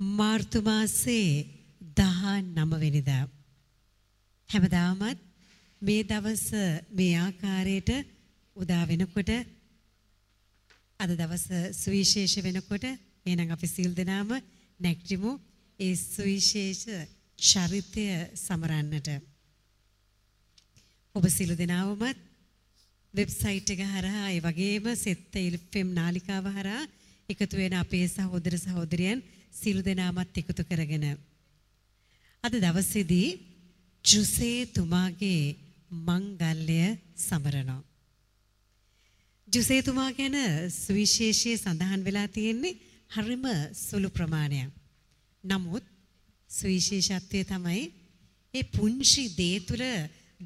මාර්තු මාසේ 19 වෙනිදා. හැමදාමත් මේ දවස මේ ආකාරයට උදා වෙනකොට අද දවස සුවිශේෂ වෙනකොට එහෙනම් අපි සිල් දෙනාම නැගිටිමු ඒ සුවිශේෂ චරිතය සමරන්නට. ඔබ සිල් දෙනාවමත් වෙබ්සයිට් එක හරහා ඒ වගේම සෙත් එල්ෆම් නාලිකාව හරහා එකතු වෙන අපේ සහෝදර සහෝදරියන් සිල් දෙනාමත් එකතු කරගෙන අද දවසේදී ජුසේ තුමාගේ මංගල්‍ය සමරනවා. ජුසේ තුමා ගැන සුවිශේෂයේ සඳහන් වෙලා තියෙන්නේ හරිම සුළු ප්‍රමාණයක්. නමුත් සුවිශේෂත්වය තමයි ඒ පුංචි දේ තුල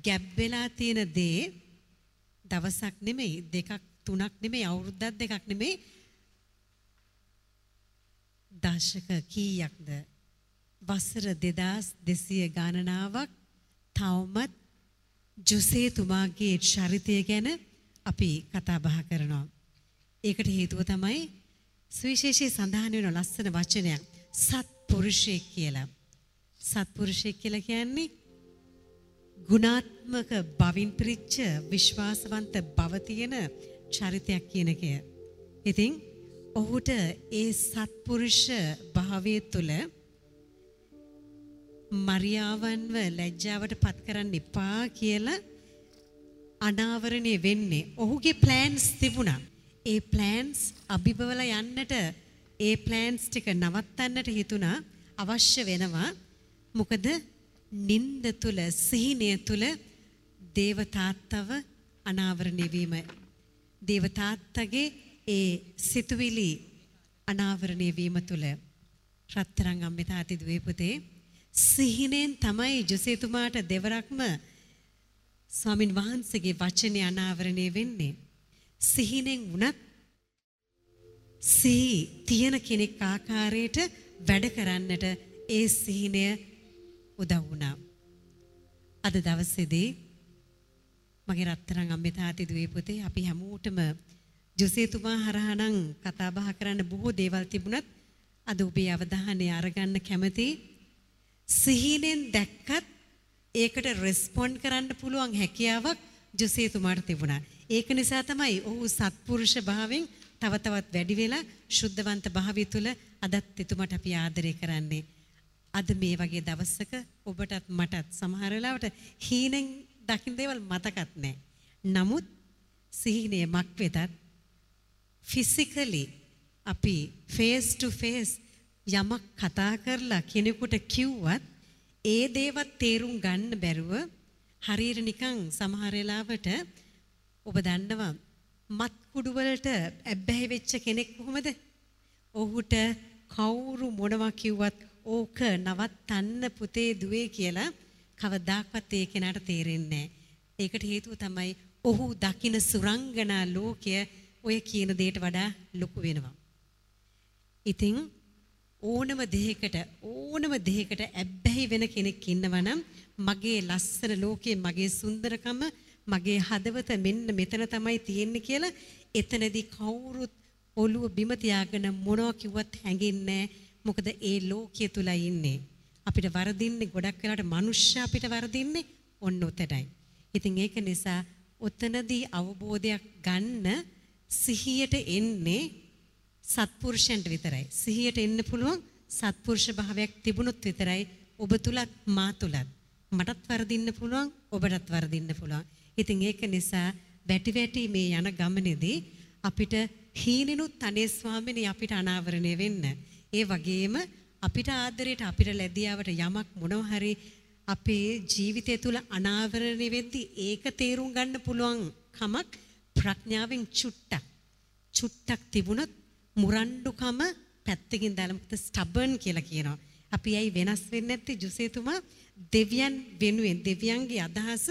ගැබ් වෙලා තියෙන දේ දවසක් නෙමෙයි දෙකක් තුනක් නෙමෙයි අවුරුද්දක් දෙකක් නෙමෙයි දශක කීයක්ද වසර 2200 ගණනාවක් තවමත් ජුසේ තුමාගේ චරිතය ගැන අපි කතා බහ කරනවා. ඒකට හේතුව තමයි සුවිශේෂී සඳහන් වෙන ලස්සන වචනයක් සත්පුරුෂයෙක් කියලා. සත්පුරුෂයෙක් කියලා කියන්නේ ගුණාත්මක බවින් පිරිච්ච විශ්වාසවන්ත බව තියෙන චරිතයක් කියන එක. ඉතින් ඔහුට ඒ සත්පුරුෂ භාවය තුළ මරියාවන්ව ලැජ්ජාවට පත් කරන්න එපා කියලා අනාවරණය වෙන්නේ. ඔහුගේ ප්ලෑන්ස් තිබුණා. ඒ ප්ලෑන්ස් අභිබවල යන්නට ඒ ප්ලෑන්ස් ටික නවත්තන්නට හිතුණා අවශ්‍ය වෙනවා. මොකද නින්ද තුල සිහිනය තුල දේවතාත්තව අනාවරණය වීම දේවතාත්තගේ ඒ සිතුවිලි අනාවරණය වීම තුල රත්තරන් අම්මේ තාත්ති දුවේ පුතේ සිහිනෙන් තමයි ජොසේතුමාට දෙවරක්ම ස්වාමින් වහන්සේගේ වචනේ අනාවරණය වෙන්නේ. සිහිනෙන් වුණත් සිහි තියෙන කෙනෙක් ආකාරයට වැඩ කරන්නට ඒ සිහිනය උදව් වුණා. අද දවසේදී මගේ රත්තරන් අම්මේ තාත්ති දුවේ පුතේ අපි හැමෝටම ජොසේතුමා හරහා නම් කතා බහ කරන්න බොහෝ දේවල් තිබුණත් අද ඔබේ අවධානය අරගන්න කැමතියි සිහිනෙන් දැක්කත් ඒකට රෙස්පොන්ඩ් කරන්න පුළුවන් හැකියාවක් ජොසේතුමාට තිබුණා. ඒක නිසා තමයි ඔහු සත්පුරුෂ භාවයෙන් තව තවත් වැඩි වෙලා ශුද්ධවන්ත භාවය තුල අදත් එතුමාට අපි ආදරය කරන්නේ. අද මේ වගේ දවසක ඔබටත් මටත් සමහර වෙලාවට හීනෙන් දකින්න දේවල් මතකත් නැහැ. නමුත් සිහිනේ මක් වෙතත් ෆිසිකලි අපි ෆේස් ටු ෆේස් යමක් කතා කරලා කෙනෙකුට කිව්වත් ඒ දේවත් තේරුම් ගන්න බැරුව හරියට නිකන් සමහර වෙලාවට ඔබ දන්නවා මත් කුඩු වලට ඇබ්බැහි වෙච්ච කෙනෙක් කොහොමද? ඔහුට කවුරු මොනවා කිව්වත් ඕක නවත්තන්න පුතේ දුවේ කියලා කවදාක්වත් ඒ කෙනාට තේරෙන්නේ නැහැ. ඒකට හේතුව තමයි ඔහු දකින සුරංගනා ලෝකය ඔය කියන දෙයට වඩා ලොකු වෙනවා. ඉතින් ඕනම දෙයකට ඕනම දෙයකට ඇබ්බැහි වෙන කෙනෙක් ඉන්නවා නම් මගේ ලස්සන ලෝකයේ මගේ සුන්දරකම මගේ හදවත මෙන්න මෙතන තමයි තියෙන්නේ කියලා එතනදී කවුරුත් ඔළුව බිම තියාගෙන මොනවා කිව්වත් හැඟෙන්නේ මොකද ඒ ලෝකයේ තුල ඉන්නේ අපිට වරදින්නේ ගොඩක් වෙලාවට මනුෂ්‍ය අපිට වරදින්නේ ඔන්න ඔතනයි. ඉතින් ඒක නිසා ඔතනදී අවබෝධයක් ගන්න සිහියට එන්නේ සත්පුරුෂයන්ට විතරයි. සිහියට එන්න පුළුවන් සත්පුරුෂ භාවයක් තිබුණොත් විතරයි ඔබ තුලත් මා තුලත්. මටත් වරදින්න පුළුවන් ඔබටත් වරදින්න පුළුවන්. ඉතින් ඒක නිසා වැටි වැටි මේ යන ගමනේදී අපිට හීනෙනුත් අනේ ස්වාමිනේ අපිට අනාවරණය වෙන්න. ඒ වගේම අපිට ආදරයට අපිට ලැබියාවට යමක් මොනවා හරි අපේ ජීවිතය තුළ අනාවරණය වෙද්දී ඒක තේරුම් ගන්න පුළුවන් කමක් ප්‍රඥාවෙන් චුට්ටක් චුට්ටක් තිබුණොත් මුරණ්ඩුකම පැත්තකින් දාලා මොකද ස්ටබර්න් කියලා කියනවා. අපි ඇයි වෙනස් වෙන්නේ නැත්තේ ජුසේතුමා දෙවියන් වෙනුවෙන් දෙවියන්ගේ අදහස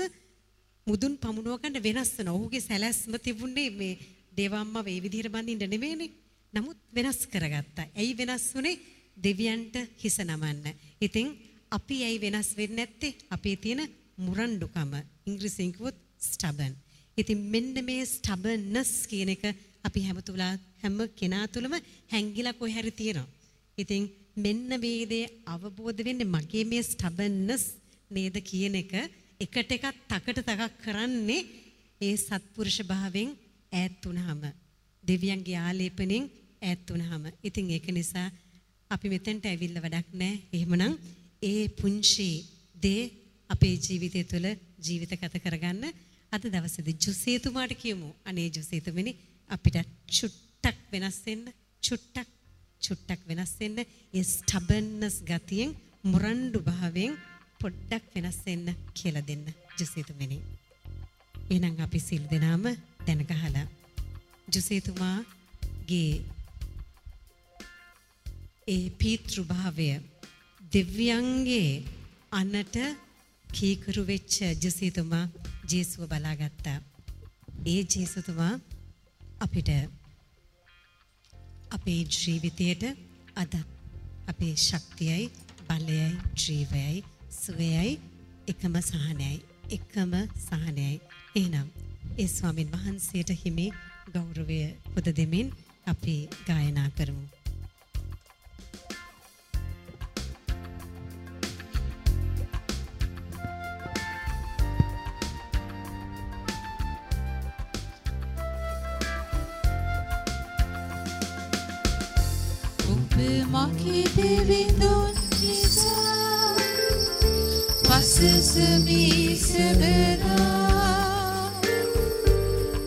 මුදුන් පමුණුව ගන්න වෙනස් වෙනවා. ඔහුගේ සැලැස්ම තිබුණේ මේ දේවම්ම මේ විදිහට බඳින්න නෙමෙයිනේ. නමුත් වෙනස් කරගත්තා. ඇයි වෙනස් වුනේ? දෙවියන්ට හිස නමන්න. ඉතින් අපි ඇයි වෙනස් වෙන්නේ නැත්තේ? අපේ තියෙන මුරණ්ඩුකම. ඉංග්‍රීසියෙන් කිව්වොත් stubborn. ඉතින් මෙන්න මේ stubbornness කියන එක අපි හැම තුලා හැම කෙනා තුළම හැංගිලා කොහේ හරි තියෙනවා. ඉතින් මෙන්න මේ දේ අවබෝධ වෙන්නේ මගේ මේ ස්ටබන්නස් නේද කියන එක එකට එකක් තකට තකක් කරන්නේ ඒ සත්පුරුෂ භාවයෙන් ඈත් වුනහම දෙවියන්ගේ ආලේපණයෙන් ඈත් වුනහම ඉතින් ඒක නිසා අපි මෙතෙන්ට ඇවිල්ලා වැඩක් නැහැ. එහෙමනම් ඒ පුංචි දේ අපේ ජීවිතය තුළ ජීවිත ගත කරගන්න අද දවසේදී ජුසේතුමාට කියමු. අනේ ජුසේතුමනි අපිට චුට්ටක් වෙනස් වෙන්න චුට්ටක් චුට්ටක් වෙනස් වෙන්න ඒ ස්ටබන්නස් ගතියෙන් මුරණ්ඩු භාවයෙන් පොඩ්ඩක් වෙනස් වෙන්න කියලා දෙන්න ජුසේතුමනි. එහෙනම් අපි සිල් දෙනාම දැන ගහලා ජුසේතුමාගේ ඒ පීතෘ භාවය දෙවියන්ගේ අනට කීකරු වෙච්ච ජෙසීතුමා ජේසුව බලාගත්තා. ඒ ජේසුතුමා අපිට අපේ ජීවිතයට අදත් අපේ ශක්තියයි බලයයි ජීවයයි සුවයයි එකම සහනයයි එකම සහනයයි. එහෙනම් ඒ ස්වාමින් වහන්සේට හිමි ගෞරවය පුද දෙමින් අපි ගායනා කරමු. makibibindun kita Fasa semi sebenar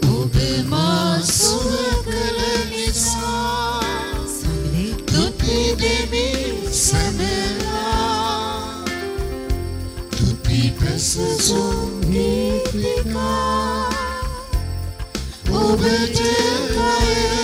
Ubemasu sezumnitika Obedekajek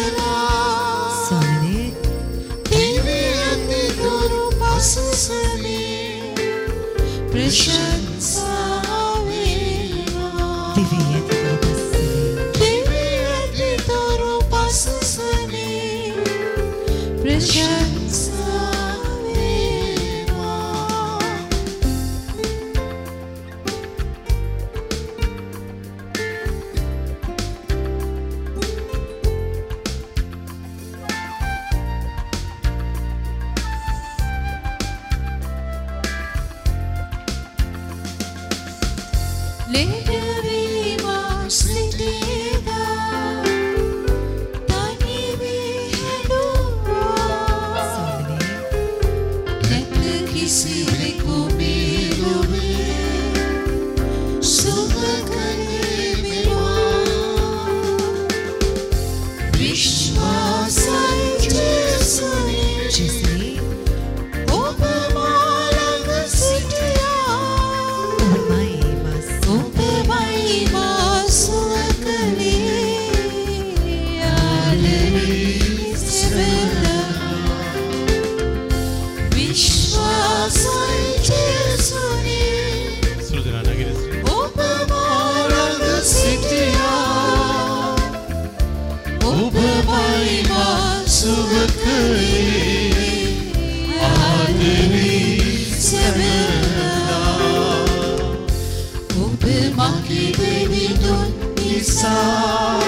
ඔබ මගේ දෙවිඳුන් නිසා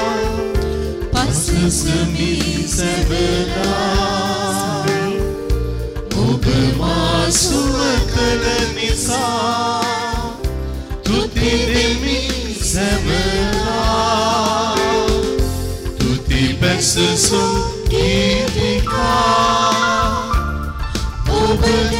පසසමී සැවලා ඔබ මා සුව කළ නිසා තුති දෙමි සැවලා තුති පැසසුම් ගීතිකා ඔබට අයලා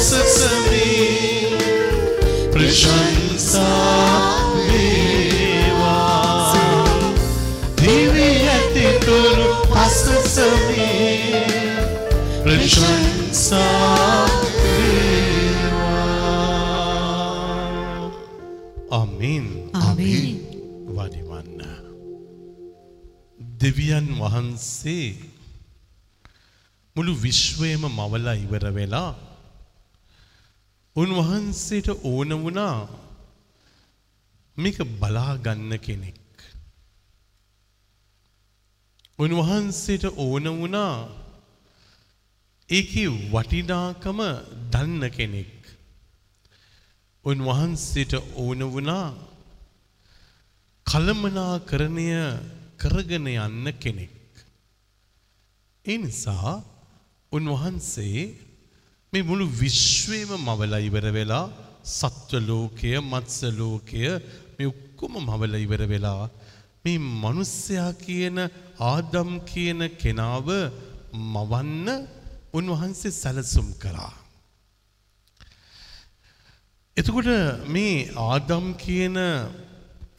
පසසමී ප්‍රශංසා වේවා. දිවි ඇති තුරු පසසමී ප්‍රශංසා වේවා. ආමීන් ආමේන් වඩිවන්න. දෙවියන් වහන්සේ මුළු විශ්වයම මවලා ඉවර වෙලා උන්වහන්සේට ඕන වුණා මේක බලාගන්න කෙනෙක්. උන්වහන්සේට ඕන වුණා ඒකේ වටිනාකම දන්න කෙනෙක්. උන්වහන්සේට ඕන වුණා කළමනාකරණය කරගෙන යන්න කෙනෙක්. ඒ නිසා උන්වහන්සේ මේ මුළු විශ්වයම මවලා ඉවර වෙලා සත්ව ලෝකය, මත්ස්‍ය ලෝකය මේ ඔක්කොම මවලා ඉවර වෙලා මේ මිනිස්සයා කියන ආදම් කියන කෙනාව මවන්න උන්වහන්සේ සැලසුම් කරා. එතකොට මේ ආදම් කියන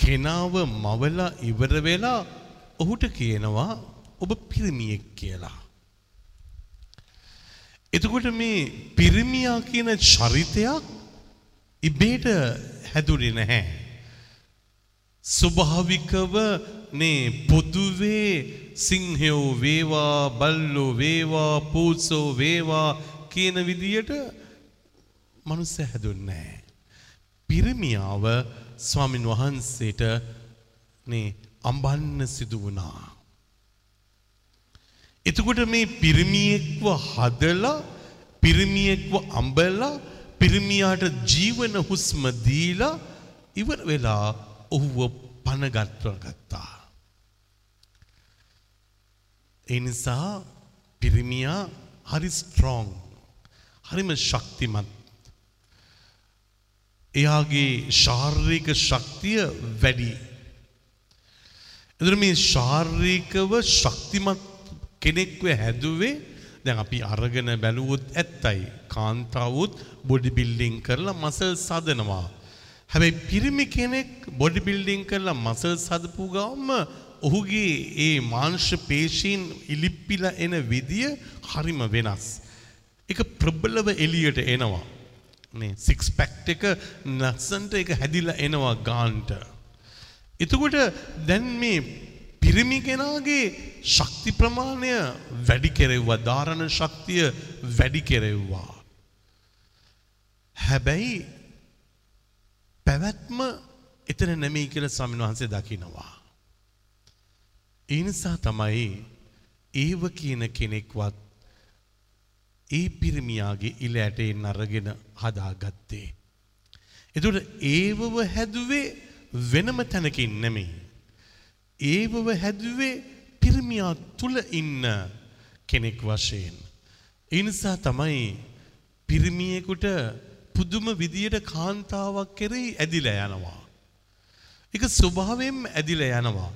කෙනාව මවලා ඉවර වෙලා ඔහුට කියනවා ඔබ පිරිමියෙක් කියලා. එතකොට මේ පිරිමියා කියන චරිතයක් ඉබේට හැදුනේ නැහැ. ස්වභාවිකව නේ පොදුවේ සිංහයෝ වේවා බල්ලෝ වේවා පූසෝ වේවා කියන විදියට මනුස්ස හැදුන්නේ නැහැ. පිරිමියාව ස්වාමින් වහන්සේට නේ අම්බන්න සිදු වුණා. එතකොට මේ පිරිමියෙක්ව හදලා පිරිමියෙක්ව අම්බලා පිරිමියාට ජීවන හුස්ම දීලා ඉවර වෙලා ඔහුව පනගත්ව ගත්තා. ඒ නිසා පිරිමියා හරි ස්ට්‍රෝං හරිම ශක්තිමත් එයාගේ ශාරීරික ශක්තිය වැඩි. එතන මේ ශාරීරිකව ශක්තිමත් කෙනෙක්ව හැදුවේ දැන් අපි අරගෙන බැලුවොත් ඇත්තයි කාන්තාවුත් බොඩි බිල්ඩින් කරලා මසල් සදනවා. හැබැයි පිරිමි කෙනෙක් බොඩි බිල්ඩින් කරලා මසල් සදපු ගවම ඔහුගේ ඒ මාංශ පේශීන් ඉලිප්පිලා එන විදිය හරිම වෙනස්. එක ප්‍රබලව එලියට එනවා. නේ සික්ස් පැක්ට් එක නස්සන්ට එක හැදිලා එනවා ගාන්ට. එතකොට දැන් මේ පිරිමි කෙනාගේ ශක්ති ප්‍රමාණය වැඩි කෙරෙව්වා ධාරණ ශක්තිය වැඩි කෙරෙව්වා. හැබැයි පැවැත්ම එතන නෙමෙයි කියලා ස්වාමීන් වහන්සේ දකිනවා. ඒ නිසා තමයි ඒව කියන කෙනෙක්වත් ඒ පිරිමියාගේ ඉල ඇටයෙන් අරගෙන හදාගත්තේ. එතුට ඒවව හැදුවේ වෙනම තැනකින් නෙමෙයි. ඒවව හැදුවේ පිරිමියා තුළ ඉන්න කෙනෙක් වශයෙන්. එනිසා තමයි පිරිමියෙකුට පුදුම විදියට කාන්තාවක් කෙරෙහි ඇදිලා යනවා. එක ස්වභාවයෙන් ඇදිලා යනවා.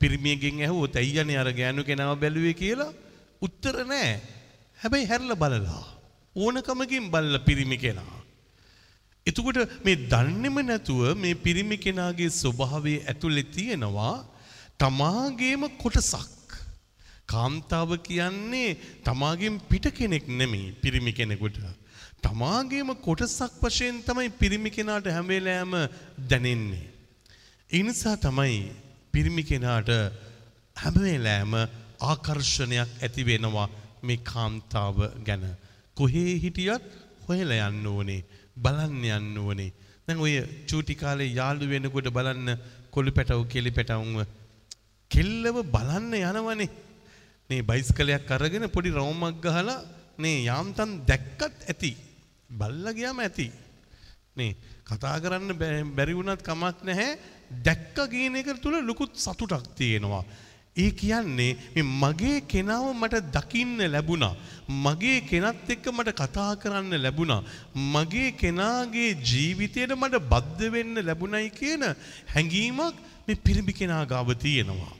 පිරිමියගෙන් ඇහුවොත් ඇයියනේ අර ගෑනු කෙනාව බැලුවේ කියලා උත්තර නෑ. හැබැයි හැරලා බලලා ඕනකමකින් බලලා පිරිමි කෙනා. එතකොට මේ දන්නේම නැතුව මේ පිරිමි කෙනාගේ ස්වභාවය ඇතුලේ තියෙනවා තමාගේම කොටසක්. කාන්තාව කියන්නේ තමාගෙන් පිට කෙනෙක් නෙමෙයි පිරිමි කෙනෙකුට. තමාගේම කොටසක් වශයෙන් තමයි පිරිමි කෙනාට හැම වෙලාවෙම දැනෙන්නේ. ඒ නිසා තමයි පිරිමි කෙනාට හැම වෙලාවෙම ආකර්ෂණයක් ඇති වෙනවා මේ කාන්තාව ගැන. කොහේ හිටියත් හොයලා යන්න ඕනේ, බලන්න යන්න ඕනේ. දැන් ඔය චූටි කාලේ යාළු වෙනකොට බලන්න කොළු පැටව කෙලි පැටවුන්ව කෙල්ලව බලන්න යනවනේ. මේ බයිස්කලයක් අරගෙන පොඩි රවුමක් ගහලා මේ යාම්තන් දැක්කත් ඇති. බල්ලා ගියාම ඇති. මේ කතා කරන්න බැරි වුණත් කමක් නැහැ. දැක්ක කියන එක තුල ලොකුත් සතුටක් තියෙනවා. ඒ කියන්නේ මේ මගේ කෙනාව මට දකින්න ලැබුණා. මගේ කෙනත් එක්ක මට කතා කරන්න ලැබුණා. මගේ කෙනාගේ ජීවිතයට මට බද්ධ වෙන්න ලැබුණයි කියන හැඟීමක් මේ පිරිමි කෙනා ගාව තියෙනවා.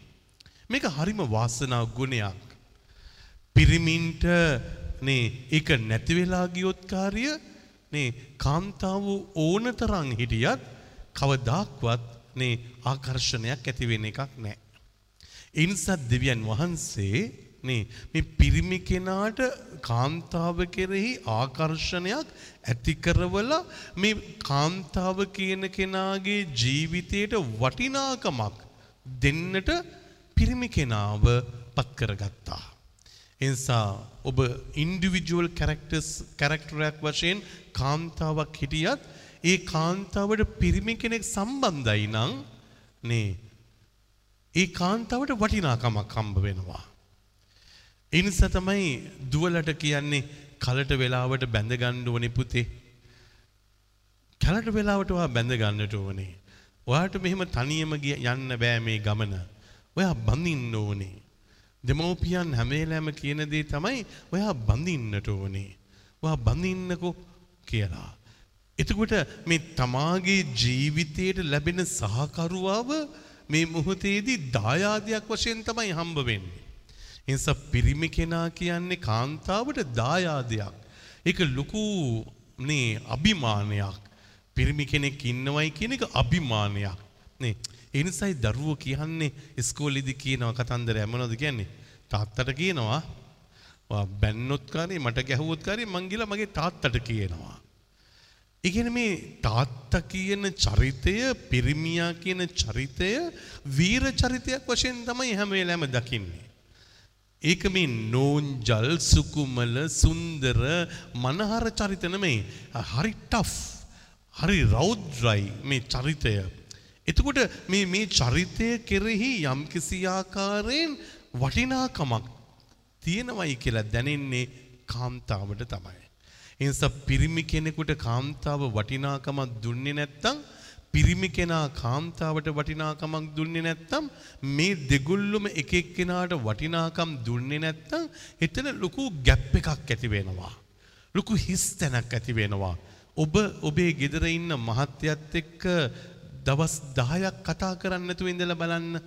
මේක හරිම වාසනා ගුණයක්. පිරිමින්ට නේ ඒක නැති වෙලා ගියොත් කාර්ය නේ කාන්තාව ඕන තරම් හිටියත් කවදාක්වත් නේ ආකර්ෂණයක් ඇති වෙන එකක් නැහැ. ඒ නිසා දෙවියන් වහන්සේ නේ මේ පිරිමි කෙනාට කාන්තාව කෙරෙහි ආකර්ෂණයක් ඇති කරවලා මේ කාන්තාව කියන කෙනාගේ ජීවිතයට වටිනාකමක් දෙන්නට පිරිමි කෙනාව පත් කරගත්තා. එනිසා ඔබ ඉන්ඩිවිජුවල් කැරක්ටර්ස් කැරක්ටරයක් වශයෙන් කාන්තාවක් හිටියත් ඒ කාන්තාවට පිරිමි කෙනෙක් සම්බන්ධයි නම් නේ ඒ කාන්තාවට වටිනාකමක් හම්බ වෙනවා. ඒ නිසා තමයි දුවලට කියන්නේ කලට වෙලාවට බැඳ ගන්න ඕනේ පුතේ. කලට වෙලාවට ඔයා බැඳ ගන්නට ඕනේ. ඔයාට මෙහෙම තනියම ගිය- යන්න බෑ මේ ගමන. ඔයා බඳින්න ඕනේ. දෙමව්පියන් හැම වෙලාවෙම කියන දේ තමයි ඔයා බඳින්නට ඕනේ. ඔයා බඳින්නකෝ කියලා. එතකොට මේ තමාගේ ජීවිතයට ලැබෙන සහකරුවාව මේ මොහොතේදී දායාදයක් වශයෙන් තමයි හම්බ වෙන්නේ. ඒ නිසා පිරිමි කෙනා කියන්නේ කාන්තාවට දායාදයක්. ඒක ලොකු නේ අභිමානයක්. පිරිමි කෙනෙක් ඉන්නවයි කියන එක අභිමානයක්. නේ. ඒ නිසායි දරුවෝ කියන්නේ ඉස්කෝලේදී කියනවා කතන්දරය මොනවද කියන්නේ? තාත්තට කියනවා "ඔයා බැන්නොත් කාරේ මට ගැහුවොත් කාරේ මං ගිහලා මගේ තාත්තට කියනවා. ඒ කියන්නේ මේ තාත්තා කියන චරිතය පිරිමියා කියන චරිතය වීර චරිතයක් වශයෙන් තමයි හැම වෙලාවෙම දකින්නේ. ඒක මේ නෝන්ජල් සුකුමල සුන්දර මනහර චරිත නෙමෙයි. හරි ටෆ්. හරි රෞද්‍රයි මේ චරිතය. එතකොට මේ මේ චරිතය කෙරෙහි යම්කිසි ආකාරයෙන් වටිනාකමක් තියෙනවයි කියලා දැනෙන්නේ කාන්තාවට තමයි. ඒ නිසා පිරිමි කෙනෙකුට කාන්තාව වටිනාකමක් දුන්නේ නැත්නම් පිරිමි කෙනා කාන්තාවට වටිනාකමක් දුන්නේ නැත්නම් මේ දෙගොල්ලොම එක එක්කෙනාට වටිනාකම් දුන්නේ නැත්නම් එතන ලොකු ගැප් එකක් ඇති වෙනවා. ලොකු හිස් තැනක් ඇති වෙනවා. ඔබ ඔබේ ගෙදර ඉන්න මහත්යත් එක්ක දවස් 10ක් කතා කරන්න නැතුව ඉඳලා බලන්න.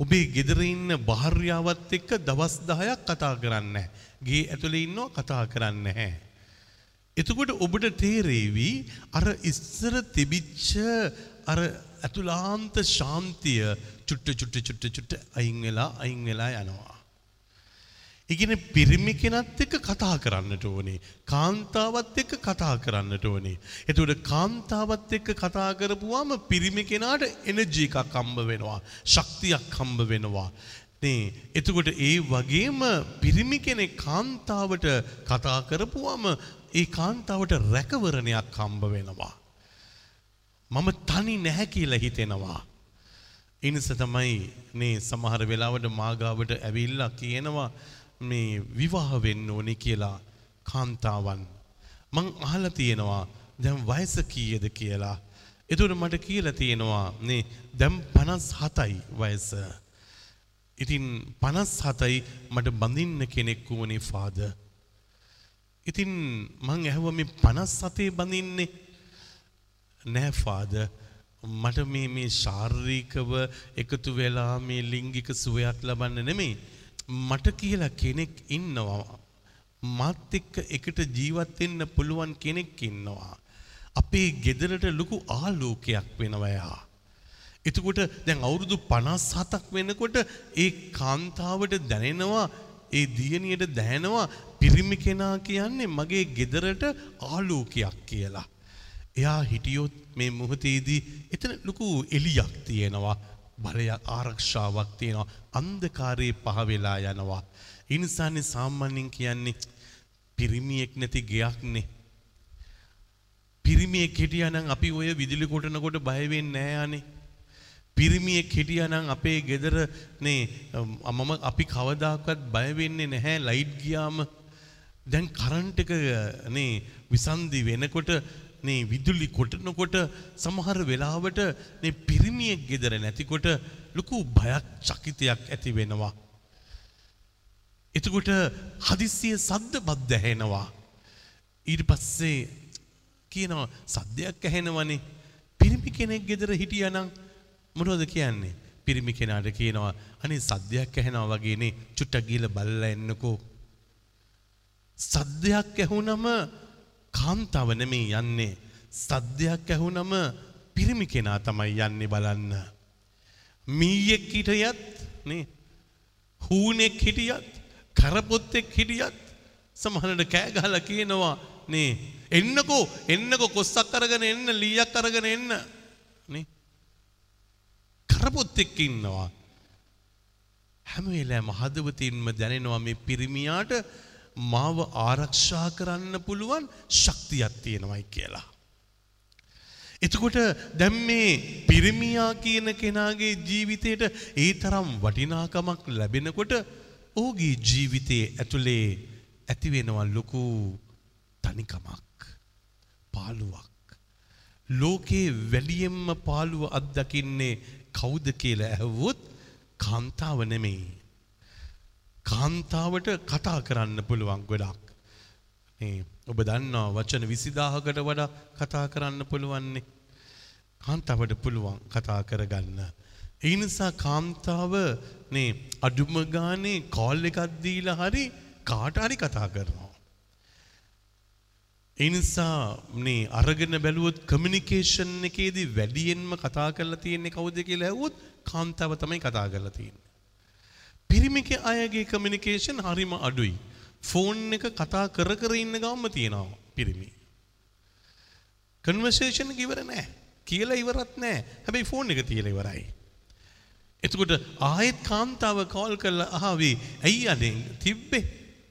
ඔබේ ගෙදර ඉන්න භාර්යාවත් එක්ක දවස් 10ක් කතා කරන්නේ නැහැ. ගේ ඇතුලේ ඉන්නව කතා කරන්නේ නැහැ. එතකොට ඔබට තේරේවි අර ඉස්සර තිබිච්ච අර ඇතුලාන්ත ශාන්තිය චුට්ට චුට්ට චුට්ට චුට්ට අයින් වෙලා අයින් වෙලා යනවා. ඉගෙන පිරිමි කෙනත් එක්ක කතා කරන්නට ඕනේ. කාන්තාවත් එක්ක කතා කරන්නට ඕනේ. එතකොට කාන්තාවත් එක්ක කතා කරපුවාම පිරිමි කෙනාට එනර්ජි එකක් හම්බ වෙනවා. ශක්තියක් හම්බ වෙනවා. නේ එතකොට ඒ වගේම පිරිමි කෙනෙක් කාන්තාවට කතා කරපුවාම ඒ කාන්තාවට රැකවරණයක් හම්බ වෙනවා. මම තනි නැහැ කියලා හිතෙනවා. ඉනිස තමයි මේ සමහර වෙලාවට මාගාවට ඇවිල්ලා කියනවා මේ විවාහ වෙන්න ඕනේ කියලා කාන්තාවන්. මං අහලා තියෙනවා දැන් වයස කීයද කියලා. එතකොට මට කියලා තියෙනවා නේ දැන් 57යි වයස. ඉතින් 57යි මට බඳින්න කෙනෙක් වුණේ ෆාදර්. ඉතින් මං ඇහුවා මේ 57 බඳින්නේ නෑ ෆාදර් මට මේ මේ ශාරීරිකව එකතු වෙලා මේ ලිංගික සුවයක් ලබන්න නෙමෙයි මට කියලා කෙනෙක් ඉන්නවා. මාත් එක්ක එකට ජීවත් වෙන්න පුළුවන් කෙනෙක් ඉන්නවා. අපේ ගෙදරට ලොකු ආලෝකයක් වෙනවා එයා එතකොට දැන් අවුරුදු 57ක් වෙනකොට ඒ කාන්තාවට දැනෙනවා ඒ දියණියට දැනෙනවා පිරිමි කෙනා කියන්නේ මගේ ගෙදරට ආලෝකයක් කියලා. එයා හිටියොත් මේ මොහොතේදී එතන ලොකු එලියක් තියෙනවා බලයක් ආරක්ෂාවක් තියෙනවා. අන්ධකාරයේ පහ වෙලා යනවා. ඒ නිසානේ සාමාන්‍යයෙන් කියන්නේ පිරිමියෙක් නැති ගෙයක්නේ පිරිමියෙක් හිටියානම් අපි ඔය විදුලි කොටනකොට බය වෙන්නේ නෑ අනේ පිරිමියෙක් හිටියානම් අපේ ගෙදර නේ මම අපි කවදාකවත් බය වෙන්නේ නැහැ ලයිට් ගියාම. දැන් කරන්ට් එක නේ විසන්ධි වෙනකොට නේ විදුලි කොටනකොට සමහර වෙලාවට නේ පිරිමියෙක් ගෙදර නැතිකොට ලොකු බයක් චකිතයක් ඇති වෙනවා. එතකොට හදිස්සිය සද්ද බද්ද ඇහෙනවා. ඊට පස්සේ කියනවා සද්දයක් ඇහෙනවනේ. පිරිමි කෙනෙක් ගෙදර හිටියානම් මොනවද කියන්නේ? පිරිමි කෙනාට කියනවා අනේ සද්දයක් ඇහෙනවා වගේනේ චුට්ටක් ගිහලා බලලා එන්නකෝ. සද්දයක් ඇහුනම කාන්තාව නෙමේ යන්නේ. සද්දයක් ඇහුනම පිරිමි කෙනා තමයි යන්නේ බලන්න. මීයෙක් හිටියත් නේ හූනෙක් හිටියත් කරපොත්තෙක් හිටියත් සමහරට කෑ ගහලා කියනවා නේ එන්නකෝ එන්නකෝ කොස්සක් අරගෙන එන්න ලීයක් අරගෙන එන්න නේ කරපොත්තෙක් ඉන්නවා හැම වෙලාවෙම හදවතින්ම දැනෙනවා මේ පිරිමියාට මාව ආරක්ෂා කරන්න පුළුවන් ශක්තියක් තියෙනවයි කියලා. එතකොට දැන් මේ පිරිමියා කියන කෙනාගේ ජීවිතයට ඒ තරම් වටිනාකමක් ලැබෙනකොට ඔහුගේ ජීවිතයේ ඇතුලේ ඇතිවෙනවා ලොකු තනිකමක් පාළුවක් ලෝකේ වැඩියෙන්ම පාළුව අත්දකින්නේ කවුද කියලා ඇහුවොත් කාන්තාව නෙමෙයි කාන්තාවට කතා කරන්න පුළුවන් ගොඩක් මේ ඔබ දන්නවා වචන 20000කට වඩා කතා කරන්න පුළුවන්නේ කාන්තාවට පුළුවන් කතා කරගන්න. ඒ නිසා කාන්තාව නේ අඩුම ගානේ කෝල් එකක් දීලා හරි කාට හරි කතා කරනවා. ඒ නිසා මේ අරගෙන බැලුවොත් කමියුනිකේෂන් එකේදී වැඩියෙන්ම කතා කරලා තියෙන්නේ කවුද කියලා ඇහුවොත් කාන්තාව තමයි කතා කරලා තියෙන්නේ. පිරිමික අයගේ කමියුනිකේෂන් හරිම අඩුයි. ෆෝන් එක කතා කර කර ඉන්න ගාම තියෙනවා පිරිමි. කන්වර්සේෂන් එක ඉවර නෑ. කියලා ඉවරත් නෑ. හැබැයි ෆෝන් එක තියලා ඉවරයි. එතකොට ආයෙත් කාන්තාව කෝල් කරලා අහවි ඇයි අනේ තිබ්බේ?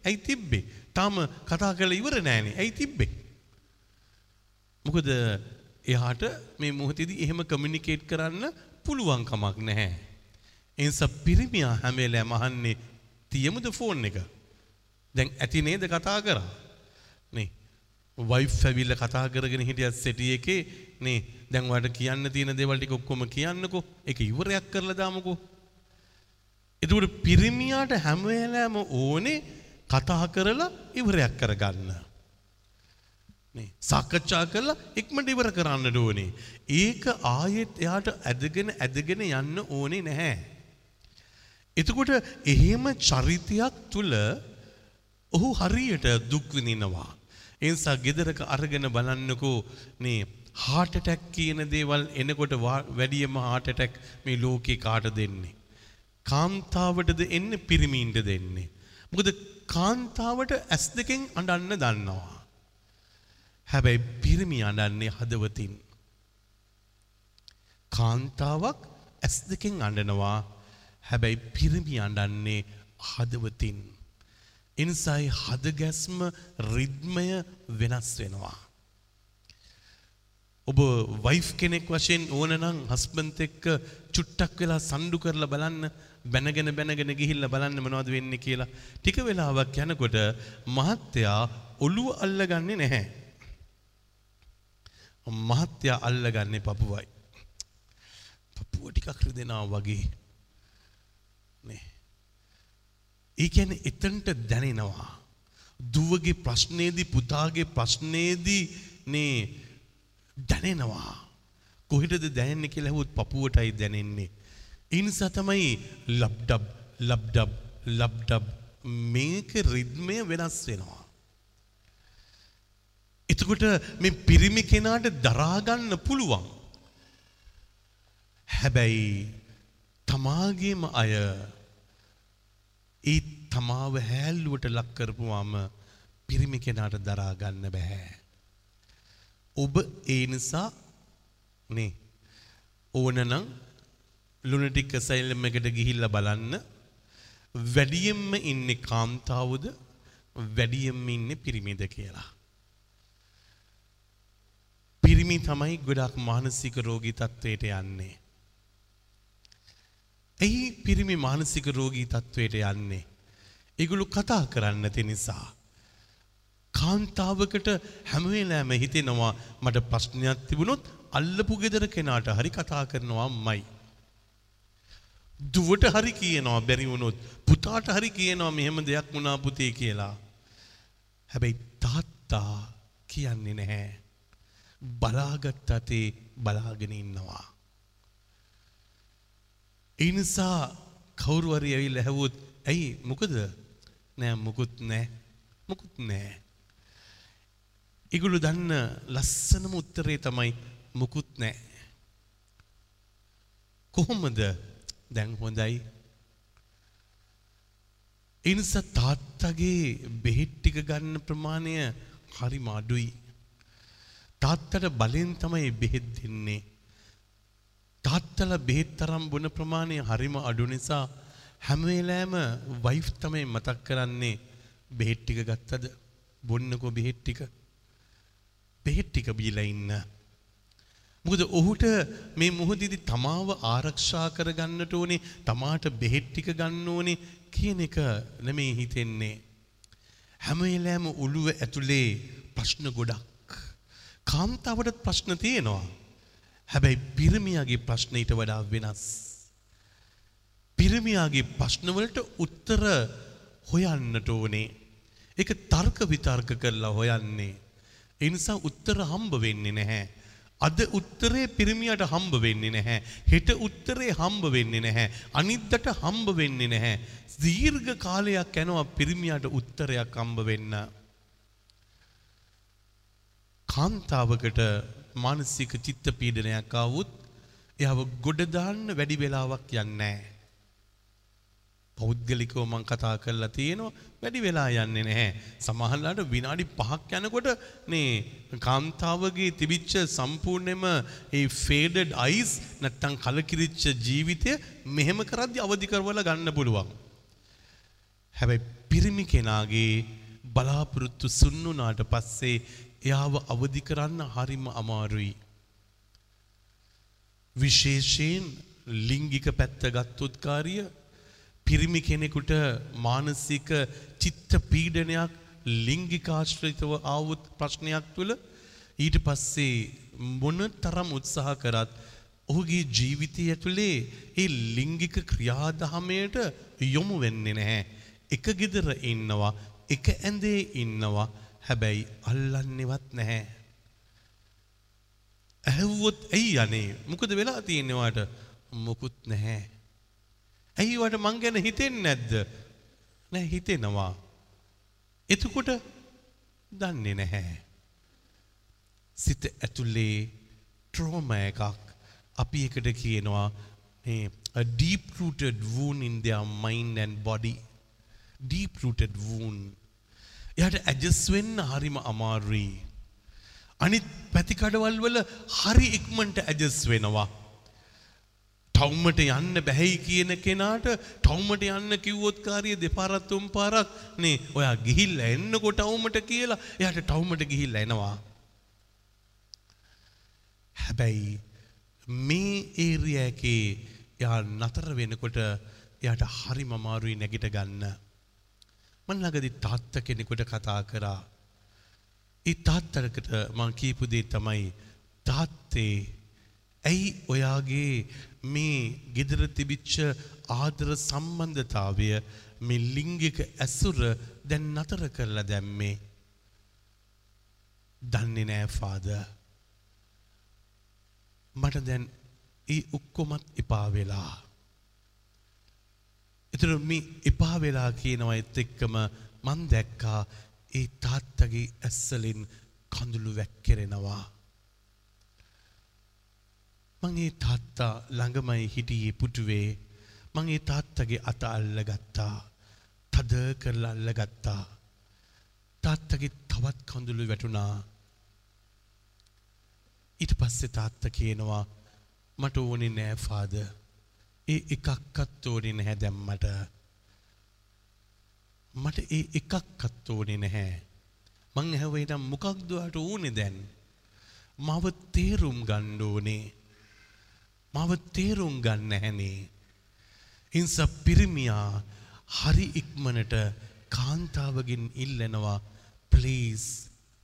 ඇයි තිබ්බේ? තාම කතා කරලා ඉවර නෑනේ. ඇයි තිබ්බේ? මොකද එයාට මේ මොහොතේදී එහෙම කමියුනිකේට් කරන්න පුළුවන් කමක් නැහැ. ඒ නිසා පිරිමියා හැම වෙලාවෙම අහන්නේ තියමුද ෆෝන් එක? දැන් ඇති නේද කතා කරා? නේ. වයිෆ් ඇවිල්ලා කතා කරගෙන හිටියත් සෙටි එකේ නේ දැන් ඔයාලට කියන්න තියෙන දේවල් ටික ඔක්කොම කියන්නකෝ. ඒක ඉවරයක් කරලා දාමුකෝ. එතකොට පිරිමියාට හැම වෙලාවෙම ඕනේ කතා කරලා ඉවරයක් කරගන්න. නේ සාකච්ඡා කරලා ඉක්මනට ඉවර කරන්න ඕනේ. ඒක ආයෙත් එයාට ඇදගෙන ඇදගෙන යන්න ඕනේ නැහැ. එතකොට එහෙම චරිතයක් තුල ඔහු හරියට දුක් විඳිනවා. ඒ නිසා ගෙදරක අරගෙන බලන්නකෝ මේ heart attack කියන දේවල් එනකොට වැඩියම heart attack මේ ලෝකේ කාට දෙන්නේ? කාන්තාවටද එන්නේ පිරිමීන්ට දෙන්නේ. මොකද කාන්තාවට ඇස් දෙකෙන් අඬන්න දන්නවා. හැබැයි පිරිමි අඬන්නේ හදවතින්. කාන්තාවක් ඇස් දෙකෙන් අඬනවා. හැබැයි පිරිමි අඬන්නේ හදවතින්. එනිසායි හදගැස්ම රිද්මය වෙනස් වෙනවා. ඔබ වයිෆ් කෙනෙක් වශයෙන් ඕන නම් හස්බන්ඩ් එක්ක චුට්ටක් වෙලා සම්ඩු කරලා බලන්න බැනගෙන බැනගෙන ගිහිල්ලා බලන්න මොනවද වෙන්නේ කියලා. ටික වෙලාවක් යනකොට මහත්තයා ඔළුව අල්ලගන්නේ නැහැ. මහත්තයා අල්ලගන්නේ පපුවයි. පපුව ටිකක් රිදෙනවා වගේ. නේ. ඒ කියන්නේ එතනට දැනෙනවා. දුවගේ ප්‍රශ්නේදී පුතාගේ ප්‍රශ්නේදී නේ දැනෙනවා. කොහෙටද දැනෙන්නේ කියලා ඇහුවොත් පපුවටයි දැනෙන්නේ. ඒ නිසා තමයි ලබ්ඩබ් ලබ්ඩබ් ලබ්ඩබ් මේක රිද්මය වෙනස් වෙනවා. එතකොට මේ පිරිමි කෙනාට දරා ගන්න පුළුවන්. හැබැයි තමාගේම අය ඒ තමාව හැල්ලුවට ලක් කරපුවාම පිරිමි කෙනාට දරා ගන්න බෑ. ඔබ ඒ නිසා නේ ඕනනම් ලුනටික් සයිලම් එකට ගිහිල්ලා බලන්න වැඩියෙන්ම ඉන්නේ කාන්තාවද වැඩියෙන්ම ඉන්නේ පිරිමිද කියලා. පිරිමි තමයි ගොඩක් මානසික රෝගී තත්ත්වයට යන්නේ. ඇයි පිරිමි මානසික රෝගී තත්ත්වයට යන්නේ? ඒගොල්ලෝ කතා කරන්න නැති නිසා. කාන්තාවකට හැම වෙලාවෙම හිතෙනවා මට ප්‍රශ්නයක් තිබුණොත් අල්ලපු ගෙදර කෙනාට හරි කතා කරනවා අම්මයි. දුවට හරි කියනවා බැරි වුණොත් පුතාට හරි කියනවා මෙහෙම දෙයක් වුණා පුතේ කියලා. හැබැයි තාත්තා කියන්නේ නැහැ. බලාගත් අතේ බලාගෙන ඉන්නවා. ඒ නිසා කවුරු හරි ඇවිල්ලා ඇහුවොත් ඇයි මොකද? නෑ මුකුත් නෑ. මුකුත් නෑ. ඒගොල්ලෝ දන්න ලස්සනම උත්තරේ තමයි මුකුත් නෑ. කොහොමද දැන් හොඳයි? ඒ නිසා තාත්තගේ බෙහෙත් ටික ගන්න ප්‍රමාණය හරිම අඩුයි. තාත්තට බලෙන් තමයි බෙහෙත් දෙන්නේ. තාත්තලා බෙහෙත් තරම් බොන ප්‍රමාණය හරිම අඩු නිසා හැම වෙලාවෙම වයිෆ් තමයි මතක් කරන්නේ බෙහෙත් ටික ගත්තද බොන්නකෝ බෙහෙත් ටික බෙහෙත් ටික බීලා ඉන්න මොකද ඔහුට මේ මොහොතේදී තමාව ආරක්ෂා කරගන්නට ඕනේ තමාට බෙහෙත් ටික ගන්න ඕනේ කියන එක නෙමේ හිතෙන්නේ. හැම වෙලෑම ඔළුව ඇතුලේ ප්‍රශ්න ගොඩක්. කාන්තාවටත් ප්‍රශ්න තියෙනවා. හැබැයි පිරිමියාගේ ප්‍රශ්න ඊට වඩා වෙනස්. පිරිමියාගේ ප්‍රශ්නවලට උත්තර හොයන්නට ඕනේ. ඒක තර්ක විතර්ක කරලා හොයන්නේ. ඒ නිසා උත්තර හම්බ වෙන්නේ නැහැ. අද උත්තරේ පිරිමියට හම්බ වෙන්නේ නැහැ. හෙට උත්තරේ හම්බ වෙන්නේ නැහැ. අනිද්දට හම්බ වෙන්නේ නැහැ. දීර්ඝ කාලයක් යනවා පිරිමියට උත්තරයක් හම්බ වෙන්න. කාන්තාවකට මානසික චිත්ත පීඩනයක් ආවොත් එයාව ගොඩ දාන්න වැඩි වෙලාවක් යන්නේ නැහැ. පෞද්ගලිකව මං කතා කරලා තියෙනවා වැඩි වෙලා යන්නේ නැහැ. සමහරවිට විනාඩි 5ක් යනකොට මේ කාන්තාවගේ තිබිච්ච සම්පූර්ණයෙන්ම ඒ faded eyes නැත්තම් කලකිරිච්ච ජීවිතය මෙහෙම කරද්දි අවදි කරවලා ගන්න පුළුවන්. හැබැයි පිරිමි කෙනාගේ බලාපොරොත්තු සුන්නුනාට පස්සේ එයාව අවදි කරන්න හරිම අමාරුයි. විශේෂයෙන් ලිංගික පැත්ත ගත්තොත් කාරිය පිරිමි කෙනෙකුට මානසික චිත්ත පීඩනයක් ලිංගිකාශ්‍රිතව ආවුත් ප්‍රශ්නයක් තුළ ඊට පස්සේ මොන තරම් උත්සාහ කරත් ඔහුගේ ජීවිතය ඇතුළේ ඒ ලිංගික ක්‍රියාදහමයට යොමු වෙන්නේ නැහැ. එක ගෙදර ඉන්නවා එක ඇඳේ ඉන්නවා හැබැයි අල්ලන්නේවත් නැහැ. ඇහුවොත් ඇයි අනේ මොකද වෙලා තියෙනවාට මොකුත් නැහැ. ඇයි වට මං ගැන හිතෙන්නේ නැද්ද? නෑ හිතෙනවා. එතකොට දන්නේ නැහැ. සිත ඇතුලේ ට්‍රෝමා එකක් අපි එකට කියනවා මේ a deep rooted wound in their mind and body. deep rooted wound. එයාට ඇඩ්ජස්ට් වෙන්න හරිම අමාරුයි. අනිත් පැතිකඩවල් වල හරි ඉක්මනට ඇඩ්ජස්ට් වෙනවා. ටවුමට යන්න බැහැයි කියන කෙනාට ටවුමට යන්න කිව්වොත් කාරිය දෙපාරක් තුන් පාරක් නේ ඔයා ගිහිල්ලා එන්නකො ටවුමට කියලා එයාට ටවුමට ගිහිල්ලා එනවා හැබැයි මේ ඒරියා එකේ එයා නතර වෙනකොට එයාට හරිම අමාරුයි නැගිට ගන්න මම ළඟදී තාත්තා කෙනෙකුට කතා කරා. ඒ තාත්තට මං කියපු දේ තමයි තාත්තේ ඇයි ඔයාගේ මේ ගෙදර තිබිච්ච ආදර සම්බන්ධතාවය මේ ලිංගික ඇසුර දැන් නතර කරලා දැම්මේ? දන්නේ නෑ ෆාදර්. මට දැන් ඒ ඔක්කොමත් එපා වෙලා. එතන මේ එපා වෙලා කියනවත් එක්කම මන් දැක්කා ඒ තාත්තගේ ඇස්සලින් කඳුළු වැක්කිරෙනවා. මං ඒ තාත්තා ළඟමයි හිටියේ පුටුවේ. මං ඒ තාත්තගේ අත අල්ලගත්තා. තද කරලා අල්ලගත්තා. තාත්තගේ තවත් කඳුළු වැටුණා. ඊට පස්සේ තාත්තා කියනවා මට ඕනේ නෑ ෆාදර් ඒ එකක්වත් ඕනේ නැහැ දැම්මට මට. ඒ එකක්වත් ඕනේ නැහැ. මං ඇහුවේ නම් මොකක්ද ඔයාට ඕනේ දැන්? මව තේරුම් ගන්න ඕනේ. මව තේරුම් ගන්න හැනේ. ඉන්ස පිරිමියා හරි ඉක්මනට කාන්තාවගෙන් ඉල්ලනවා ප්ලීස්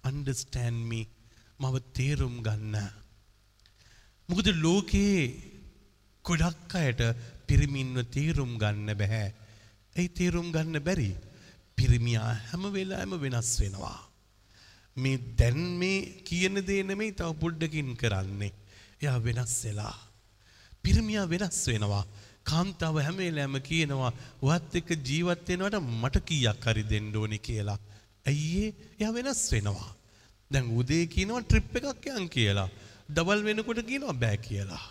අන්ඩස්ටෑන් මි මව තේරුම් ගන්න. මොකද ලෝකයේ ගොඩක් අයට පිරිමින්ව තේරුම් ගන්න බැහැ. ඇයි තේරුම් ගන්න බැරි. පිරිමියා හැම වෙලාම වෙනස් වෙනවා. මේ දැන් මේ කියන දේ නෙමෙයි තව පොඩ්ඩකින් කරන්නේ. එයා වෙනස් වෙලා. පිරිමියා වෙනස් වෙනවා. කාන්තාව හැම වෙලාවෙම කියනවා ඔයත් එක්ක ජීවත් වෙනවට මට කීයක් හරි දෙන්න ඕනේ කියලා. ඇයි එයා වෙනස් වෙනවා. දැන් උදේ කියනවා ට්‍රිප් එකක් යන් කියලා. ඩබල් වෙනකොට කියනවා බෑ කියලා.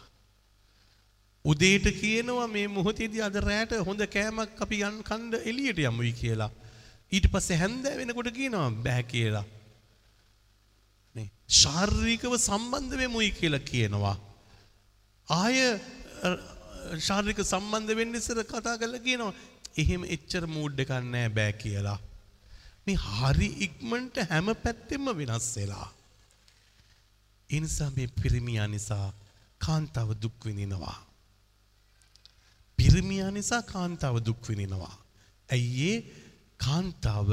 උදේට කියනවා මේ මොහොතේදී අද රැට හොඳ කෑමක් අපි යන් කන්න එළියට යමුයි කියලා. ඊට පස්සේ හැන්දෑ වෙනකොට කියනවා බෑ කියලා. නේ ශාරීරිකව සම්බන්ධ වෙමුයි කියලා කියනවා. ආය ශාරික සම්බන්ධ වෙන්න ඉස්සර කතා කරලා කියනවා එහෙම එච්චර මූඩ් එකක් නැහැ බෑ කියලා. මේ හරි ඉක්මනට හැම පැත්තෙම වෙනස් වෙලා. ඒ නිසා මේ පිරිමියා නිසා කාන්තාව දුක් විඳිනවා. පිරිමියා නිසා කාන්තාව දුක් විඳිනවා. ඇයි ඒ කාන්තාව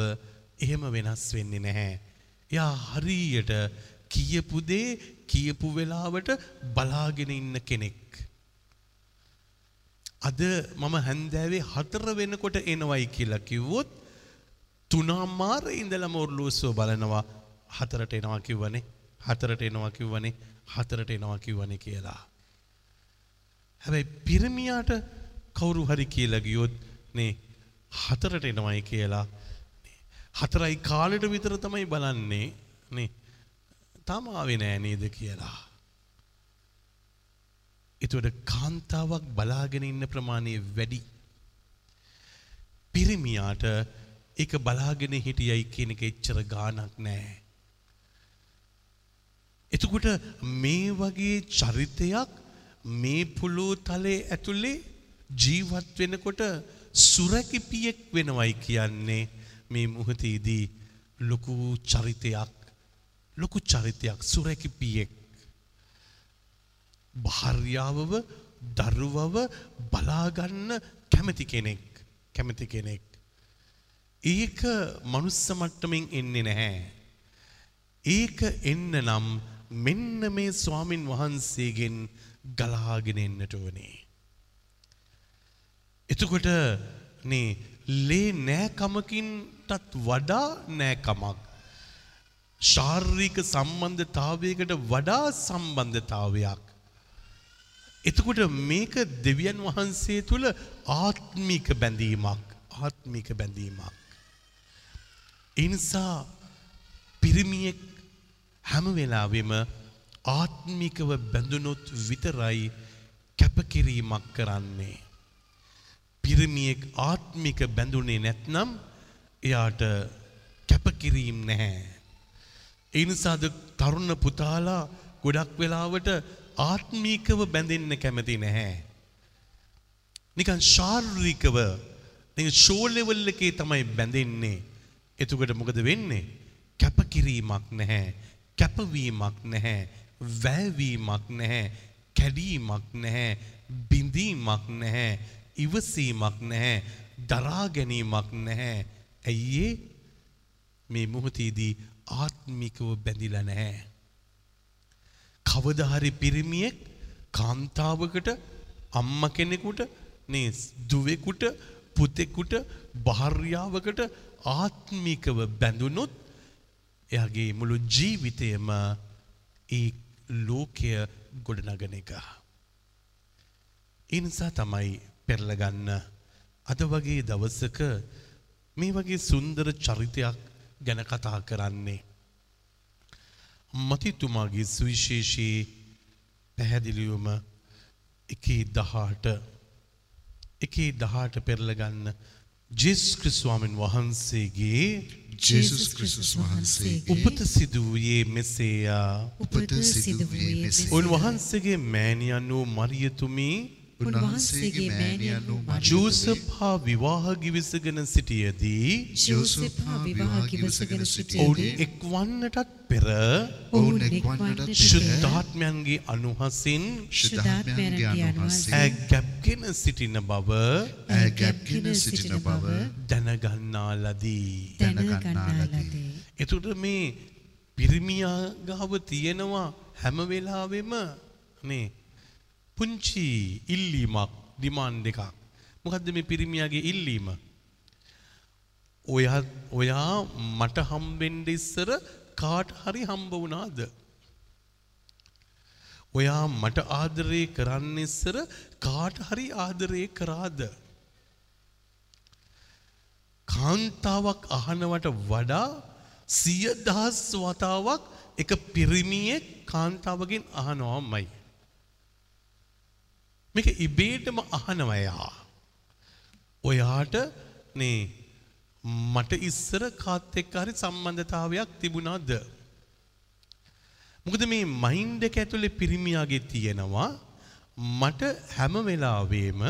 එහෙම වෙනස් වෙන්නේ නැහැ. එයා හරියට කියපු දේ කියපු වෙලාවට බලාගෙන ඉන්න කෙනෙක්. අද මම හැන්දෑවේ හතර වෙනකොට එනවයි කියලා කිව්වොත් තුනාමාර ඉඳලම ඔර්ලෝසුව බලනවා හතරට එනවා කිව්වනේ හතරට එනවා කිව්වනේ හතරට එනවා කිව්වනේ කියලා. හැබැයි පිරමියාට කවුරු හරි කියලා ගියොත් නේ හතරට එනවයි කියලා හතරයි කාලෙට විතර තමයි බලන්නේ නේ තමාවේ නෑ නේද කියලා. එතුවට කාන්තාවක් බලාගෙන ඉන්න ප්‍රමාණය වැඩි. පිරිමියාට එක බලාගෙන හිටියයි කියන එක එච්චර ගානක් නෑ. එතකොට මේ වගේ චරිතයක් මේ පුළු තලේ ඇතුළේ ජීවත් වෙනකොට සුරැකිපියෙක් වෙනවයි කියන්නේ මේ මුහතේදී ලොකු චරිතයක් ලොකු චරිතයක් සුරැකිපියෙක් භාර්යාවව දරුවව බලාගන්න කැමති කෙනෙක් කැමති කෙනෙක්. ඒක මනුස්ස මට්ටමින් එන්නේ නැහැ. ඒක එන්න නම් මෙන්න මේ ස්වාමින් වහන්සේගෙන් ගලාගෙන එන්නට ඕනේ. එතකොට නේ ලේ නෑකමකින්ටත් වඩා නෑකමක්. ශාර්රීක සම්බන්ධතාවයකට වඩා සම්බන්ධතාවයක්. එතකොට මේක දෙවියන් වහන්සේ තුළ ආත්මික බැඳීමක් ආත්මික බැඳීමක්. එනිසා පිරිමියෙක් හැම වෙලාවෙම ආත්මිකව බැඳුනොත් විතරයි කැපකිරීමක් කරන්නේ. පිරිමියෙක් ආත්මික බැඳුනේ නැත්නම් එයාට කැපකිරීම් නැහැ. ඒ නිසාද තරුණ පුතාලා ගොඩක් වෙලාවට ආත්මීකව බැඳෙන්න කැමති නැහැ. නිකන් ශාරීරිකව නිකන් ෂෝ ලෙවල් එකේ තමයි බැඳෙන්නේ. එතකොට මොකද වෙන්නේ? කැපකිරීමක් නැහැ. කැපවීමක් නැහැ. වැයවීමක් නැහැ. කැඩීමක් නැහැ. බිඳීමක් නැහැ. ඉවසීමක් නැහැ. දරා ගැනීමක් නැහැ. ඇයි මේ මොහොතේදී ආත්මිකව බැඳිලා නැහැ. කවදහරි පිරිමියෙක් කාන්තාවකට අම්ම කෙනෙකුට නේ දුවෙකුට පුතෙකුට භාර්යාවකට ආත්මිකව බැඳුනොත් එයාගේ මුළු ජීවිතයම ඒ ලෝකය ගොඩනගන එක. ඉනිසා තමයි පෙරලගන්න අද වගේ දවසක මේ වගේ සුන්දර චරිතයක් ගැන කතා කරන්නේ. මතිතුමාගේ සුවිශේෂී පැහැදිලිවම එකේ දහට එකේ දහට පෙරලගන්න ජෙස් ක්‍රිස්වාමෙන් වහන්සේගේ ජේසුස් ක්‍රිස්තුස් වහන්සේගේ උපත සිදුවයේ මෙසේයා උපත සිදු වූයේ මෙසේ. උන්වහන්සේගේ මෑණියන් වූ මරියතුමී උන්වහන්සේගේ මෑණියන් වූ ජෝසප් හා විවාහ ගිවිසගෙන සිටියදී ජෝසප් හා විවාහ කිවසගෙන ඔවුන් සිටියදී එක්වන්නටත් පෙර ඔවුන් එක්වන්නට පෙර ශුද්ධාත්මයන්ගේ අනුහසින් ශුද්ධාත්මයන්ගේ අනුහසේ ඇ ගැබ්ගෙන සිටින බව ඇය ගැබ්ගෙන සිටින බව දැනගන්නා ලදී. දැනගන්නා ලදී. එතුට මේ පිරිමියා ගාව තියෙනවා හැම වෙලාවෙම නේ පුංචි ඉල්ලීමක් ඩිමාන්් දෙකක්. මොකදද මේ පිරිමියාගේ ඉල්ලීම. ඔයා ඔයා මට හම්බෙන්ඩ ඉස්සර කාට හරි හම්බ වුණාද. ඔයා මට ආදරය කරන්න ඉස්සර කාට හරි ආදරය කරාද. කාන්තාවක් අහනවට වඩා සිය දහස් වතාවක් එක පිරිමියෙක් කාන්තාවගෙන් අහනවාමයි. මේක ඉබේටම අහනවයා. ඔයාට නේ මට ඉස්සර කාත් එක්ක හරි සම්බන්ධතාවයක් තිබුණාද. මොකද මේ මයින්ඩ එක ඇතුලේ පිරිමියාගේ තියෙනවා මට හැම වෙලාවේම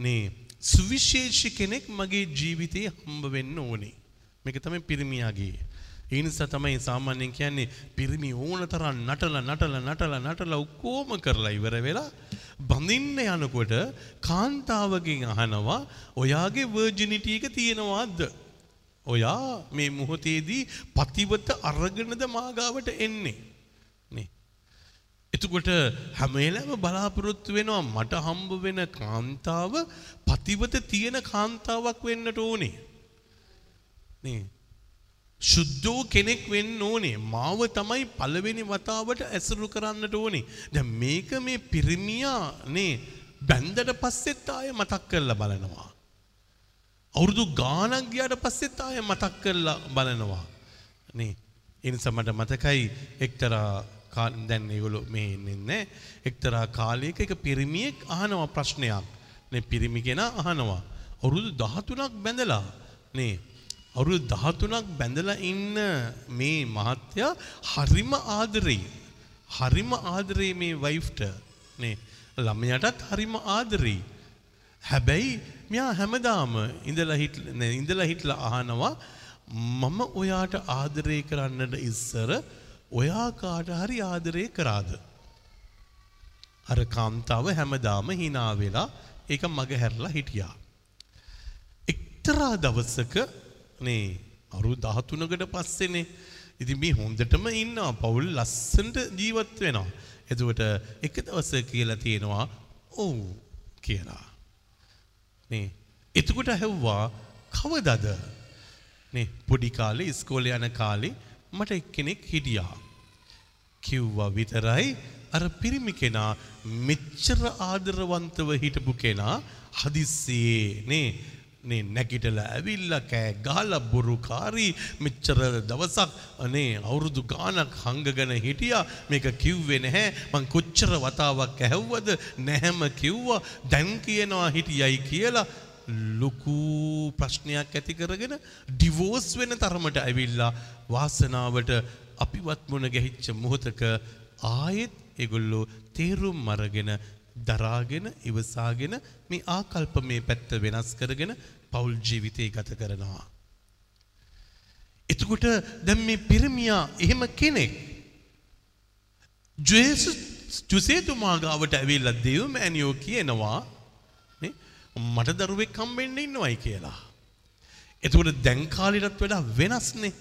නේ සුවිශේෂි කෙනෙක් මගේ ජීවිතයේ හම්බ වෙන්න ඕනේ. මේක තමයි පිරිමියාගේ. ඒ නිසා තමයි සාමාන්‍යයෙන් කියන්නේ පිරිමි ඕන තරම් නටලා නටලා නටලා නටලා ඔක්කොම කරලා ඉවර වෙලා බඳින්න යනකොට කාන්තාවගෙන් අහනවා ඔයාගේ වර්ජිනිටි එක තියෙනවද? ඔයා මේ මොහොතේදී පතිවත අරගෙනද මාගාවට එන්නේ? නේ. එතකොට හැම වෙලාවෙම බලාපොරොත්තු වෙනවා මට හම්බ වෙන කාන්තාව පතිවත තියෙන කාන්තාවක් වෙන්නට ඕනේ. නේ. ශුද්ධෝ කෙනෙක් වෙන්න ඕනේ. මාව තමයි පළවෙනි වතාවට ඇසුරු කරන්නට ඕනේ. දැන් මේක මේ පිරිමියා නේ බැන්දට පස්සෙත් ආය මතක් කරලා බලනවා. අවුරුදු ගානක් ගියාට පස්සෙත් ආය මතක් කරලා බලනවා. නේ. ඒ නිසා මට මතකයි එක්තරා කා- දැන් ඒගොල්ලෝ මේ ඉන්නේ නැහැ. එක්තරා කාලයක එක පිරිමියෙක් අහනවා ප්‍රශ්නයක්. නේ පිරිමි කෙනා අහනවා. අවුරුදු 13ක් බැඳලා නේ අවුරුදු 13ක් බැඳලා ඉන්න මේ මහත්තයා හරිම ආදරෙයි. හරිම ආදරෙයි මේ වයිෆ්ට. නේ ළමයාටත් හරිම ආදරෙයි. හැබැයි මෙයා හැමදාම ඉඳලා හිට නෑ, ඉඳලා හිටලා අහනවා මම ඔයාට ආදරය කරන්නට ඉස්සර ඔයා කාට හරි ආදරය කරාද? අර කාන්තාව හැමදාම hina වෙලා ඒක මග හැරලා හිටියා. එක්තරා දවසක නේ අවුරුදු 13කට පස්සේනේ ඉතින් මේ හොඳටම ඉන්නවා පවුල් ලස්සනට ජීවත් වෙනවා. එතකොට එක දවසක කියලා තියෙනවා ඔව් කියලා. නේ එතකොට ඇහුවා කවදද? නේ පොඩි කාලේ ඉස්කෝලේ යන කාලේ මට එක්කෙනෙක් හිටියා. කිව්වා විතරයි අර පිරිමි කෙනා මෙච්චර ආදරවන්තව හිටපු කෙනා හදිස්සියේ නේ නේ නැගිටලා ඇවිල්ලා කෑ ගහලා බොරුකාරී මෙච්චර දවසක් අනේ අවුරුදු ගාණක් හංගගෙන හිටියා. මේක කිව්වේ නැහැ. මං කොච්චර වතාවක් ඇහුවද නැහැම කිව්වා. දැන් කියනවා හිටියයි කියලා ලොකු ප්‍රශ්නයක් ඇති කරගෙන ඩිවෝස් වෙන තරමට ඇවිල්ලා වාසනාවට අපිවත් මුණ ගැහිච්ච මොහොතක ආයෙත් ඒගොල්ලෝ තේරුම් අරගෙන දරාගෙන ඉවසාගෙන මේ ආකල්ප මේ පැත්ත වෙනස් කරගෙන පවුල් ජීවිතේ ගත කරනවා. එතකොට දැන් මේ පිරිමියා එහෙම කෙනෙක් ජේසුස් ජුසේතුමා ගාවට ඇවිල්ලා දෙව්මෑණියෝ කියනවා නේ මට දරුවෙක් හම්බෙන්න ඉන්නවයි කියලා. එතකොට දැන් කාලෙටත් වඩා වෙනස්නේ.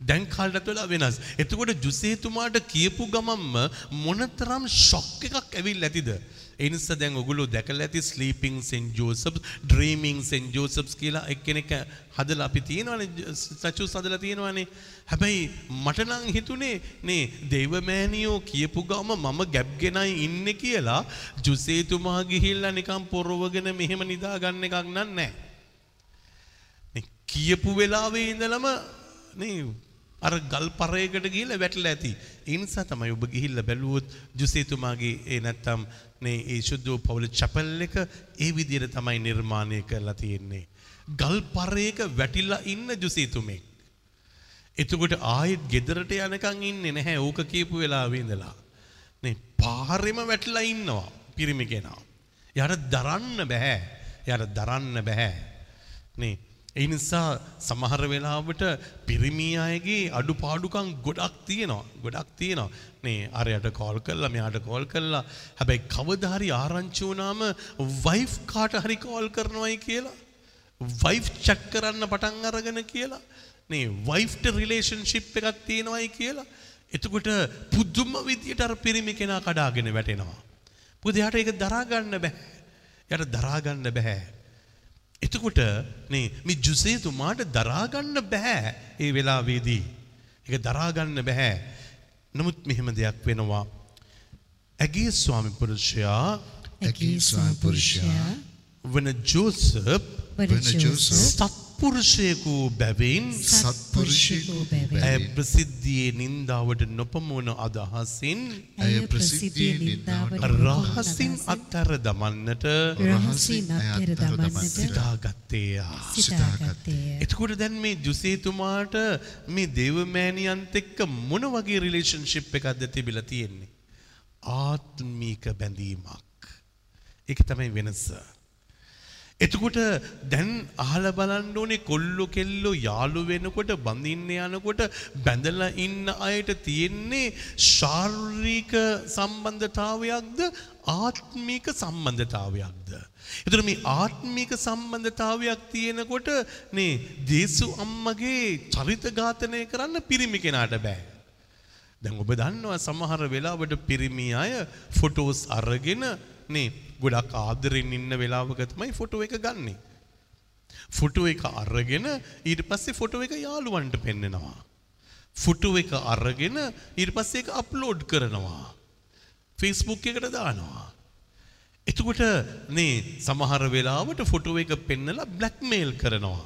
දැන් කාලටත් වඩා වෙනස්. එතකොට ජුසේතුමාට කියපු ගමන්ම මොනතරම් ෂොක් එකක් ඇවිල්ලා ඇතිද? ඒ නිසා දැන් ඔගොල්ලෝ දැකලා ඇති ස්ලීපිං සෙන්ට් ජෝසප්ස්, ඩ්‍රීමිං සෙන්ට් ජෝසප්ස් කියලා එක්කෙනෙක් හදලා අපි තියෙනවානේ ස්ටැචුස් හදලා තියෙනවානේ. හැබැයි මට නම් හිතුනේ නේ දෙවමෑණියෝ කියපු ගම මම ගැප් ගෙනයි ඉන්නේ කියලා ජුසේතුමා ගිහිල්ලා නිකන් පොරවගෙන මෙහෙම නිදා ගන්න එකක් නෑ. නේ කියපු වෙලාවේ ඉඳලම නේ අර ගල් පරයකට ගිහිල්ලා වැටලා ඇති. ඒ නිසා තමයි ඔබ ගිහිල්ලා බැලුවොත් ජුසේතුමාගේ ඒ නැත්තම් මේ ඒ සුද්ධ පවුල චැපල් එක ඒ විදිහට තමයි නිර්මාණය කරලා තියෙන්නේ. ගල් පරයක වැටිලා ඉන්න ජුසේතුමෙක්. එතකොට ආයෙත් ගෙදරට යනකම් ඉන්නේ නැහැ. ඕක කියපු වෙලාවේ ඉඳලා. නේ පාරෙම වැටිලා ඉන්නවා පිරිමි කෙනා. යාට දරන්න බෑ. යාට දරන්න බෑ. නේ ඒ නිසා සමහර වෙලාවට පිරිමි අයගේ අඩුපාඩුකම් ගොඩක් තියෙනවා. ගොඩක් තියෙනවා. නේ අරයට කෝල් කළා මෙයාට කෝල් කළා. හැබැයි කවදා හරි ආරංචි වුණාම වයිෆ් කාට හරි කෝල් කරනවයි කියලා. වයිෆ් චැට් කරන්න පටන් අරගෙන කියලා. නේ වයිෆ්ට රිලේෂන්ෂිප් එකක් තියෙනවයි කියලා. එතකොට පුදුම විදියට අර පිරිමි කෙනා කඩාගෙන වැටෙනවා. මොකද යාට ඒක දරා ගන්න බෑ. යාට දරා ගන්න බෑ. එතකොට නේ මේ ජුසේතුමාට දරාගන්න බෑ ඒ වෙලාවේදී. ඒක දරාගන්න බෑ. නමුත් මෙහෙම දෙයක් වෙනවා. ඇගේ ස්වාමි පුරුෂයා ඇගේ ස්වාමි පුරුෂයා වන ජෝසප් වන ජෝසප් සත්පුරුෂයෙකු බැවින් සත්පුරුෂයෙකු ඇය ප්‍රසිද්ධියේ නින්දාවට නොපමුණ අදහසින් ඇය ප්‍රසිද්ධියේ රහසින් අත්තර දමන්නට රහසින් අත්හැර දමන්නට සිතාගත්තේයා. සිතාගත්තේය. එතකොට දැන් මේ ජුසේතුමාට මේ දේවමෑණියන්ත් එක්ක මොන වගේ රිලේෂන්ෂිප් එකක්ද තිබිලා තියෙන්නේ? ආත්මීක බැඳීමක්. ඒක තමයි වෙනස. එතකොට දැන් අහල බලන්න ඕනේ කොල්ලෝ කෙල්ලෝ යාළු වෙනකොට බඳින්න යනකොට බැඳලා ඉන්න අයට තියෙන්නේ ශාරීරික සම්බන්ධතාවයක්ද ආත්මික සම්බන්ධතාවයක්ද. එතකොට මේ ආත්මික සම්බන්ධතාවයක් තියෙනකොට නේ ජේසු අම්මගේ චරිත ඝාතනය කරන්න පිරිමි කෙනාට බෑ. දැන් ඔබ දන්නවා සමහර වෙලාවට පිරිමි අය ෆොටෝස් අරගෙන නේ ගොඩක් ආදරෙන් ඉන්න වෙලාවක තමයි ෆොටෝ එක ගන්නෙ. ෆොටෝ එක අරගෙන ඊට පස්සේ ෆොටෝ එක යාළුවන්ට පෙන්නනවා. ෆොටෝ එක අරගෙන ඊට පස්සේ ඒක අප්ලෝඩ් කරනවා. ෆේස්බුක් එකට දානවා. එතකොට නේ සමහර වෙලාවට ෆොටෝ එක පෙන්නලා බ්ලැක්මේල් කරනවා.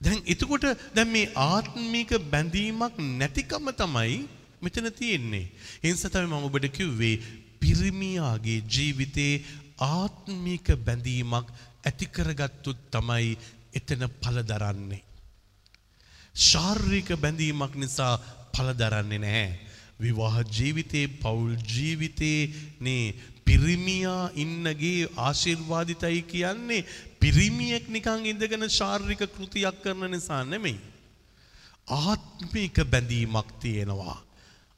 දැන් එතකොට දැන් මේ ආත්මික බැඳීමක් නැතිකම තමයි මෙතන තියෙන්නේ. ඒ නිසා තමයි මම ඔබට කිව්වේ පිරිමියාගේ ජීවිතේ ආත්මික බැඳීමක් ඇති කරගත්තොත් තමයි එතන පළ දරන්නේ. ශාරීරික බැඳීමක් නිසා පළ දරන්නේ නැහැ. විවාහ ජීවිතේ පෞල් ජීවිතේ නේ පිරිමියා ඉන්නගේ ආශිර්වාදිතයි කියන්නේ පිරිමියෙක් නිකන් ඉඳගෙන ශාරීරික කෘතියක් කරන නිසා නෙමෙයි. ආත්මික බැඳීමක් තියෙනවා.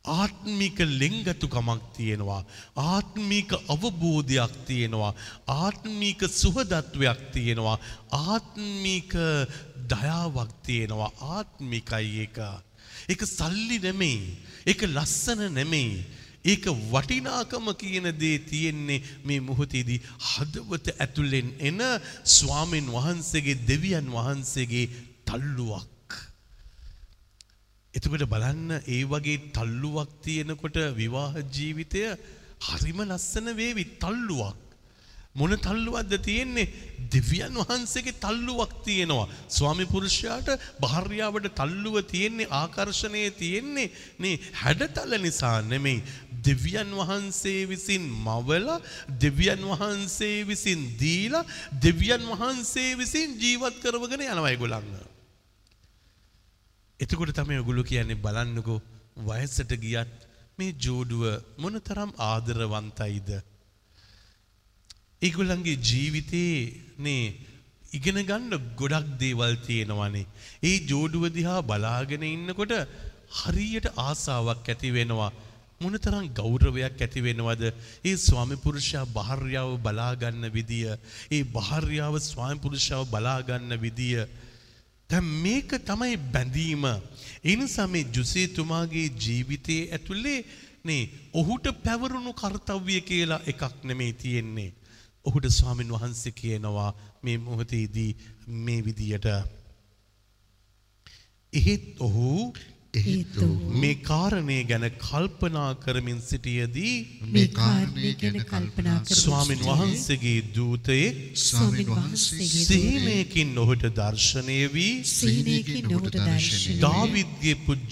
ආත්මික ලෙංගතුකමක් තියෙනවා. ආත්මික අවබෝධයක් තියෙනවා. ආත්මික සුහදත්වයක් තියෙනවා. ආත්මික දයාවක් තියෙනවා. ආත්මිකයි ඒක. ඒක සල්ලි නෙමෙයි. ඒක ලස්සන නෙමෙයි. ඒක වටිනාකම කියන දේ තියෙන්නේ මේ මොහොතේදී හදවත ඇතුලෙන් එන ස්වාමීන් වහන්සේගේ දෙවියන් වහන්සේගේ තල්ලුවක්. එතකොට බලන්න ඒ වගේ තල්ලුවක් තියෙනකොට විවාහ ජීවිතය හරිම ලස්සන වේවි තල්ලුවක්. මොන තල්ලුවක්ද තියෙන්නේ දෙවියන් වහන්සේගේ තල්ලුවක් තියෙනවා. ස්වාමි පුරුෂයාට භාර්යාවට තල්ලුව තියෙන්නේ ආකර්ෂණය තියෙන්නේ නේ හැඩතල නිසා නෙමෙයි. දෙවියන් වහන්සේ විසින් මවලා දෙවියන් වහන්සේ විසින් දීලා දෙවියන් වහන්සේ විසින් ජීවත් කරවගෙන යනවා ඒගොල්ලන්ව. එතකොට තමයි ඔගොල්ලෝ කියන්නේ බලන්නකෝ වයසට ගියත් මේ ජෝඩුව මොනතරම් ආදරවන්තයිද ඒගොල්ලන්ගේ ජීවිතේ නේ ඉගෙන ගන්න ගොඩක් දේවල් තියෙනවානේ. ඒ ජෝඩුව දිහා බලාගෙන ඉන්නකොට හරියට ආසාවක් ඇති වෙනවා. මොනතරම් ගෞරවයක් ඇති වෙනවද? ඒ ස්වාමි පුරුෂයා භාර්යාව බලා ගන්න විදිය, ඒ භාර්යාව ස්වාමි පුරුෂයාව බලා ගන්න විදිය. දැන් මේක තමයි බැඳීම. ඒ නිසා මේ ජුසේතුමාගේ ජීවිතයේ ඇතුලේ නේ ඔහුට පැවරුණු කාර්යය කියලා එකක් නෙමෙයි තියෙන්නේ. ඔහුට ස්වාමින් වහන්සේ කියනවා මේ මොහොතේදී මේ විදියට එහෙත් ඔහු එහෙත් ඔහු මේ කාරණය ගැන කල්පනා කරමින් සිටියදී මේ කාරණය ගැන කල්පනා ස්වාමින් වහන්සේගේ දූතයෙක් ස්වාමීන් වහන්සේගේ සිහිනයකින් ඔහුට දර්ශනය වී සිහිනයකින් ඔහුට දර්ශනය දාවිද්ගේ පුත්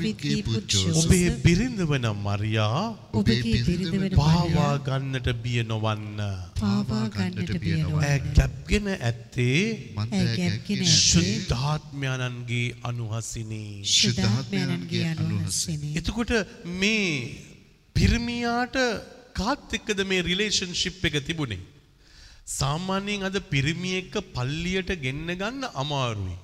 දාවිද්ගේ පුත් ඔබේ ජෝසප් බිරිඳ වන මරියා ඔබගේ බිරිඳ වන පාවා ගන්නට බිය නොවන්න. පාවා ගන්නට බිය නොවන්න. ඇ ගැප්ගෙන ඇත්තේ ඇය ගැප්ගෙන ඇත්තේ ශුද්ධාත්මයණන්ගේ අනුහසිනී. ශුද්ධාත්මයන්ගේ අනුහසිනේ. එතකොට මේ පිරිමියාට කාත් එක්කද මේ රිලේෂන්ෂිප් එක තිබුණේ. සාමාන්‍යයෙන් අද පිරිමි එක්ක පල්ලියට ගෙන්න ගන්න අමාරුයි.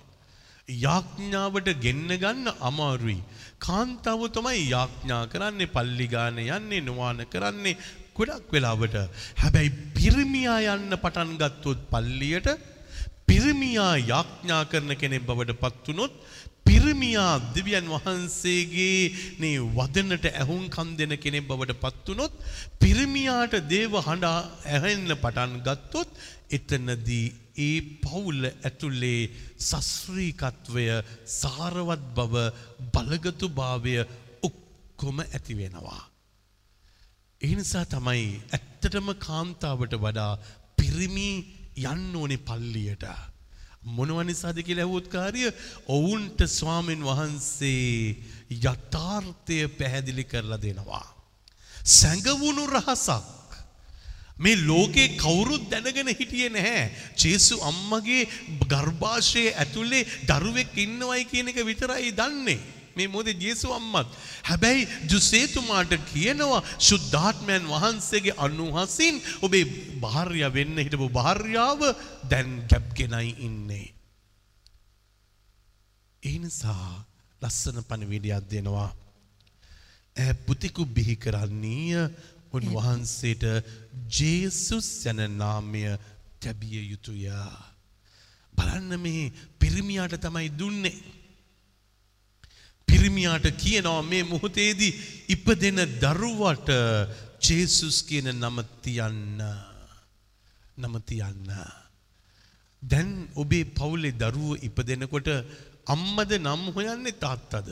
යාඥාවට ගෙන්න ගන්න අමාරුයි. කාන්තාව තමයි යාඥා කරන්නේ පල්ලි ගාන යන්නේ නොවාන කරන්නේ ගොඩක් වෙලාවට. හැබැයි පිරිමියා යන්න පටන් ගත්තොත් පල්ලියට පිරිමියා යාඥා කරන කෙනෙක් බවට පත් වුනොත් පිරිමියා දෙවියන් වහන්සේගේ නේ වදනට ඇහුම්කන් දෙන කෙනෙක් බවට පත් වුනොත් පිරිමියාට දේව හඬ ඇහෙන්න පටන් ගත්තොත් එතනදී ඒ පවුල ඇතුලේ සස්ත්‍රීකත්වය සාරවත් බව බලගතු භාවය ඔක්කොම ඇති වෙනවා. ඒ නිසා තමයි ඇත්තටම කාන්තාවට වඩා පිරිමි යන්න ඕනේ පල්ලියට. මොනව නිසාද කියලා ඇහුවොත් කාර්ය ඔවුන්ට ස්වාමින් වහන්සේ යථාර්ථය පැහැදිලි කරලා දෙනවා. සැඟවුණු රහසක් මේ ලෝකේ කවුරුත් දැනගෙන හිටියේ නැහැ. ජේසු අම්මගේ ගර්භාෂයේ ඇතුලේ දරුවෙක් ඉන්නවයි කියන එක විතරයි දන්නේ. මේ මොහොතේ ජේසු අම්මත්. හැබැයි ජුසේතුමාට කියනවා ශුද්ධාත්මයන් වහන්සේගේ අනුහසින් ඔබේ භාර්යාව වෙන්න හිටපු භාර්යාව දැන් ගැප්ගෙනයි ඉන්නේ. ඒ නිසා ලස්සන පණිවිඩයක් දෙනවා. ඈ පුතිකු බිහි කරන්නීය උන්වහන්සේට ජේසුස් යන නාමය තැබිය යුතුය. බලන්න මේ පිරිමියාට තමයි දුන්නේ. පිරිමියාට කියනවා මේ මොහොතේදී ඉපදෙන දරුවට ජේසුස් කියන නම තියන්න. නම තියන්න. දැන් ඔබේ පවුලේ දරුවෝ ඉපදෙනකොට අම්මද නම් හොයන්නේ තාත්තද.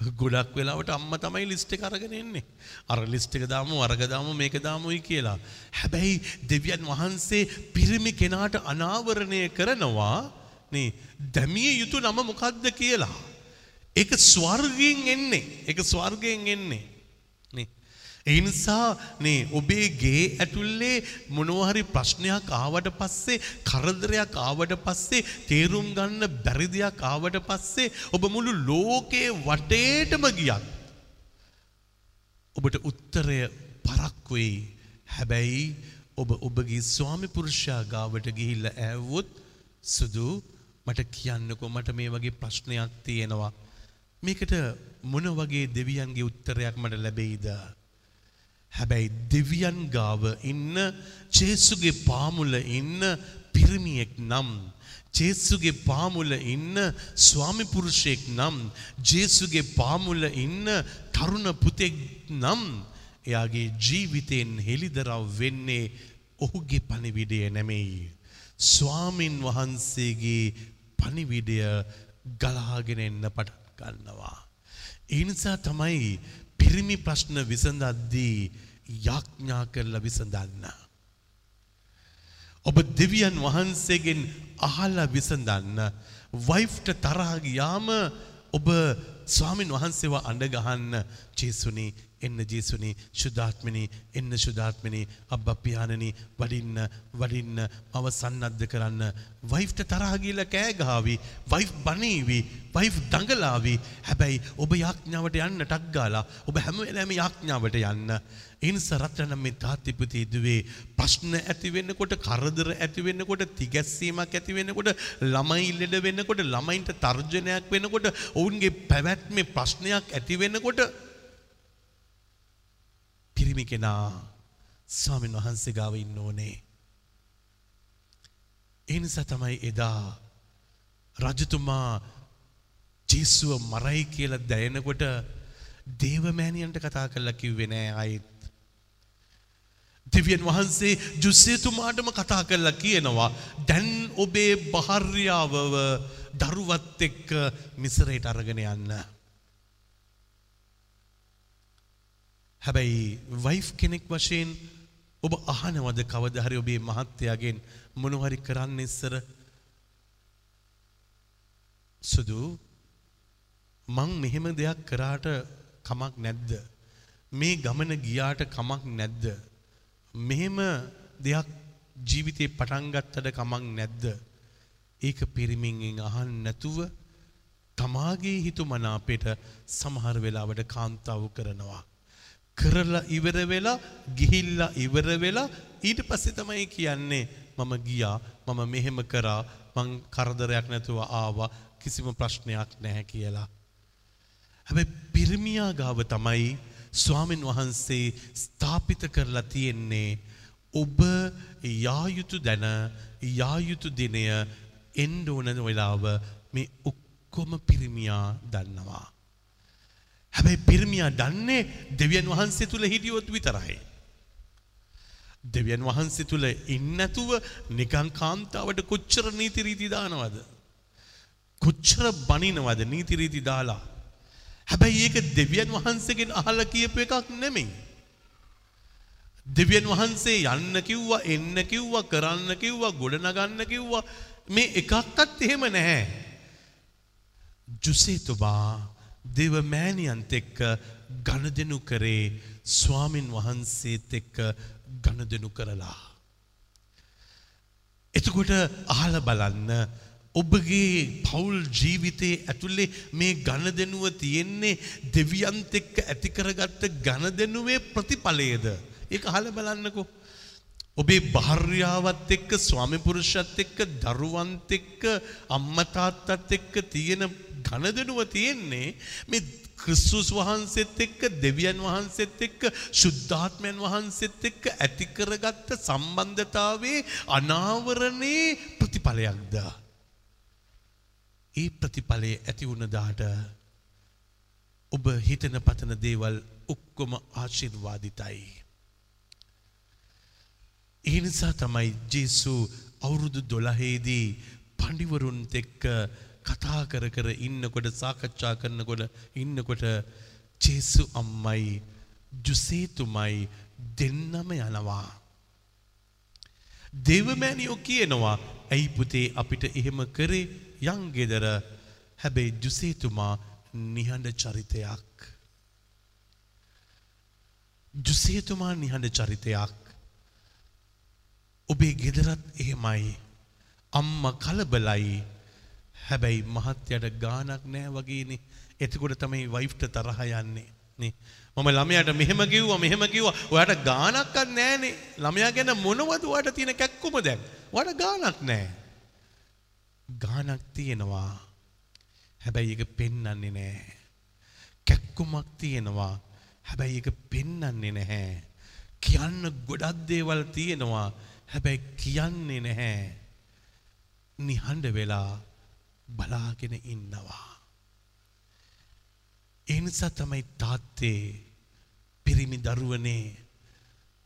ගොඩක් වෙලාවට අම්ම තමයි ලිස්ට් එක අරගෙන එන්නේ. අර ලිස්ට් එක දාමු අරග දාමු මේක දාමුයි කියලා. හැබැයි දෙවියන් වහන්සේ පිරිමි කෙනාට අනාවරණය කරනවා නේ දැමිය යුතු නම මොකක්ද කියලා. ඒක ස්වර්ගයෙන් එන්නේ. ඒක ස්වර්ගයෙන් එන්නේ. නේ ඒ නිසා නේ ඔබේ ගේ ඇතුල්ලේ මොනවා හරි ප්‍රශ්නයක් ආවට පස්සේ කරදරයක් ආවට පස්සේ තේරුම් ගන්න බැරි දෙයක් ආවට පස්සේ ඔබ මුළු ලෝකේ වටේටම ගියත් ඔබට උත්තරය පරක් වෙයි. හැබැයි ඔබ ඔබගේ ස්වාමි පුරුෂයා ගාවට ගිහිල්ලා ඇව්වොත් සුදු මට කියන්නකෝ මට මේ වගේ ප්‍රශ්නයක් තියෙනවා. මේකට මොන වගේ දෙවියන්ගේ උත්තරයක් මට ලැබෙයිද? හැබැයි දෙවියන් ගාව ඉන්න ජේසුගේ පාමුල ඉන්න පිරිමියෙක් නම් ජේසුගේ පාමුල ඉන්න ස්වාමි පුරුෂයෙක් නම් ජේසුගේ පාමුල ඉන්න තරුණ පුතෙක් නම් එයාගේ ජීවිතයෙන් හෙළිදරව් වෙන්නේ ඔහුගේ පණිවිඩය නෙමෙයි. ස්වාමින් වහන්සේගේ පණිවිඩය ගලාගෙන එන්න පටන් ගන්නවා. ඒ නිසා තමයි පිරිමි ප්‍රශ්න විසඳද්දී යාඥා කරලා විසඳන්න. ඔබ දෙවියන් වහන්සේගෙන් අහලා විසඳන්න. වයිෆ්ට තරහ ගියාම ඔබ ස්වාමින් වහන්සේව අඬ ගහන්න ජේසුනි එන්න ජේසුනි ශුද්ධාත්මනි එන්න ශුද්ධාත්මනි අබ්බා පියාණනි වඩින්න වඩින්න මව සන්නද්ධ කරන්න වයිෆ්ට තරහ ගිහලා කෑ ගහවි වයිෆ් බනීවි වයිෆ් දඟලාවි හැබැයි ඔබ යාඥාවට යන්න ටක් ගාලා ඔබ හැම වෙලාවෙම යාඥාවට යන්න ඒ නිසා රත්තරන් මේ තාත්තිපති දුවේ ප්‍රශ්න ඇති වෙන්නකොට කරදර ඇති වෙන්නකොට තිගැස්සීමක් ඇති වෙන්නකොට ළමයි ලෙඩ වෙන්නකොට ළමයින්ට තර්ජනයක් වෙනකොට ඔවුන්ගේ පැවැත්මේ ප්‍රශ්නයක් ඇති වෙනකොට පිරිමි කෙනා ස්වාමීන් වහන්සේ ගාව ඉන්න ඕනේ. ඒ නිසා තමයි එදා රජතුමා ජේසුව මරයි කියලා දැනෙනකොට දේවමෑණියන්ට කතා කරලා කිව්වේ නෑ ආයෙත්. දෙවියන් වහන්සේ ජුස්සේතුමාටම කතා කරලා කියනවා දැන් ඔබේ භාර්යාවව දරුවත් එක්ක මිසරයට අරගෙන යන්න. හැබැයි වයිෆ් කෙනෙක් වශයෙන් ඔබ අහනවද කවද හරි ඔබේ මහත්තයාගෙන් මොනවහරි කරන්න ඉස්සර? සුදු මං මෙහෙම දෙයක් කරාට කමක් නැද්ද? මේ ගමන ගියාට කමක් නැද්ද? මෙහෙම දෙයක් ජීවිතේ පටන් ගත්තට කමක් නැද්ද ඒක පිරිමින්ගෙන් අහන්න නැතුව තමාගේ හිතුමනාපයට සමහර වෙලාවට කාන්තාව කරනවා කරලා ඉවර වෙලා ගිහිල්ලා ඉවර වෙලා ඊට පස්සේ තමයි කියන්නේ මම ගියා මම මෙහෙම කරා මං කරදරයක් නැතුව ආවා කිසිම ප්‍රශ්නයක් නැහැ කියලා. හැබැයි පිරිමියා ගාව තමයි ස්වාමින් වහන්සේ ස්ථාපිත කරලා තියෙන්නේ ඔබ යා යුතු දැන යා යුතු දිනය එන්න ඕන වෙලාව මේ ඔක්කොම පිරිමියා දන්නවා. හැබැයි පිරිමියා දන්නේ දෙවියන් වහන්සේ තුල හිටියොත් විතරයි. දෙවියන් වහන්සේ තුල ඉන්නතුව නිකං කාන්තාවට කොච්චර නීති රීති දානවද? කොච්චර බනිනවද නීති රීති දාලා? හැබැයි ඒක දෙවියන් වහන්සේගෙන් අහලා කියපු එකක් නෙමෙයි. දෙවියන් වහන්සේ යන්න කිව්වා එන්න කිව්වා කරන්න කිව්වා ගොඩනගන්න කිව්වා මේ එකක්වත් එහෙම නැහැ. ජුසේතුමා දෙව මෑණියන්ත් එක්ක ගණදෙනු කරේ ස්වාමින් වහන්සේත් එක්ක ගණදෙනු කරලා. එතකොට අහල බලන්න ඔබගේ පවුල් ජීවිතයේ ඇතුළේ මේ ගණදෙනුව තියෙන්නේ දෙවියන්ත එක්ක ඇතිකරගත්ත ගණදෙනුවේ ප්‍රතිඵලයේද. ඒක අහල බලන්නකෝ. ඔබේ භාර්යාවත් එක්ක ස්වාමිපුරුෂත් එක්ක දරුවන්ත එක්ක අම්මතාත්තත් එක්ක තියෙන ගණදනුව තියෙන්නේ මේ ක්‍රිස්තුස් වහන්සේත් එක්ක දෙවියන් වහන්සේත් එක්ක ශුද්ධාත්මයන් වහන්සේත් එක්ක ඇතිකරගත්ත සම්බන්ධතාවේ අනාවරණයේ ප්‍රතිඵලයක්ද. ඒ ප්‍රතිඵලයේ ඇති වුණදාට ඔබ හිතන පතන දේවල් ඔක්කොම ආශිර්වාදිතයි. ඒ නිසා තමයි ජේසු අවුරුදු දොළහේදී පණිවරුන්ත් එක්ක කතා කර කර ඉන්නකොට සාකච්ඡා කරනකොට ඉන්නකොට ජේසු අම්මයි ජුසේතුමයි දෙන්නම යනවා. දෙවමෑනියෝ කියනවා ඇයි පුතේ අපිට එහෙම කරේ යං ගෙදර හැබැයි ජුසේතුමා නිහඬ චරිතයක්. ජුසේතුමා නිහඬ චරිතයක්. ඔබේ ගෙදරත් එහෙමයි. අම්ම කලබලයි. හැබැයි මහත්යට ගානක් නෑ වගේනේ. එතකොට තමයි වයිෆ්ට තරහ යන්නේ. නේ. මම ළමයාට මෙහෙම කිව්වා මෙහෙම කිව්වා. ඔයාට ගානක්වත් නෑනේ ළමයා ගැන මොනවද ඔයාට තියෙන කැක්කුම දැන්? ඔයාට ගානක් නෑ ගානක් තියෙනවා. හැබැයි ඒක පෙන්වන්නේ නෑ කැක්කුමක් තියෙනවා. හැබැයි ඒක පෙන්වන්නේ නැහැ. කියන්න ගොඩක් දේවල් තියෙනවා. හැබැයි කියන්නේ නැහැ. නිහඬ වෙලා බලාගෙන ඉන්නවා. ඒ නිසා තමයි තාත්තේ පිරිමි දරුවනේ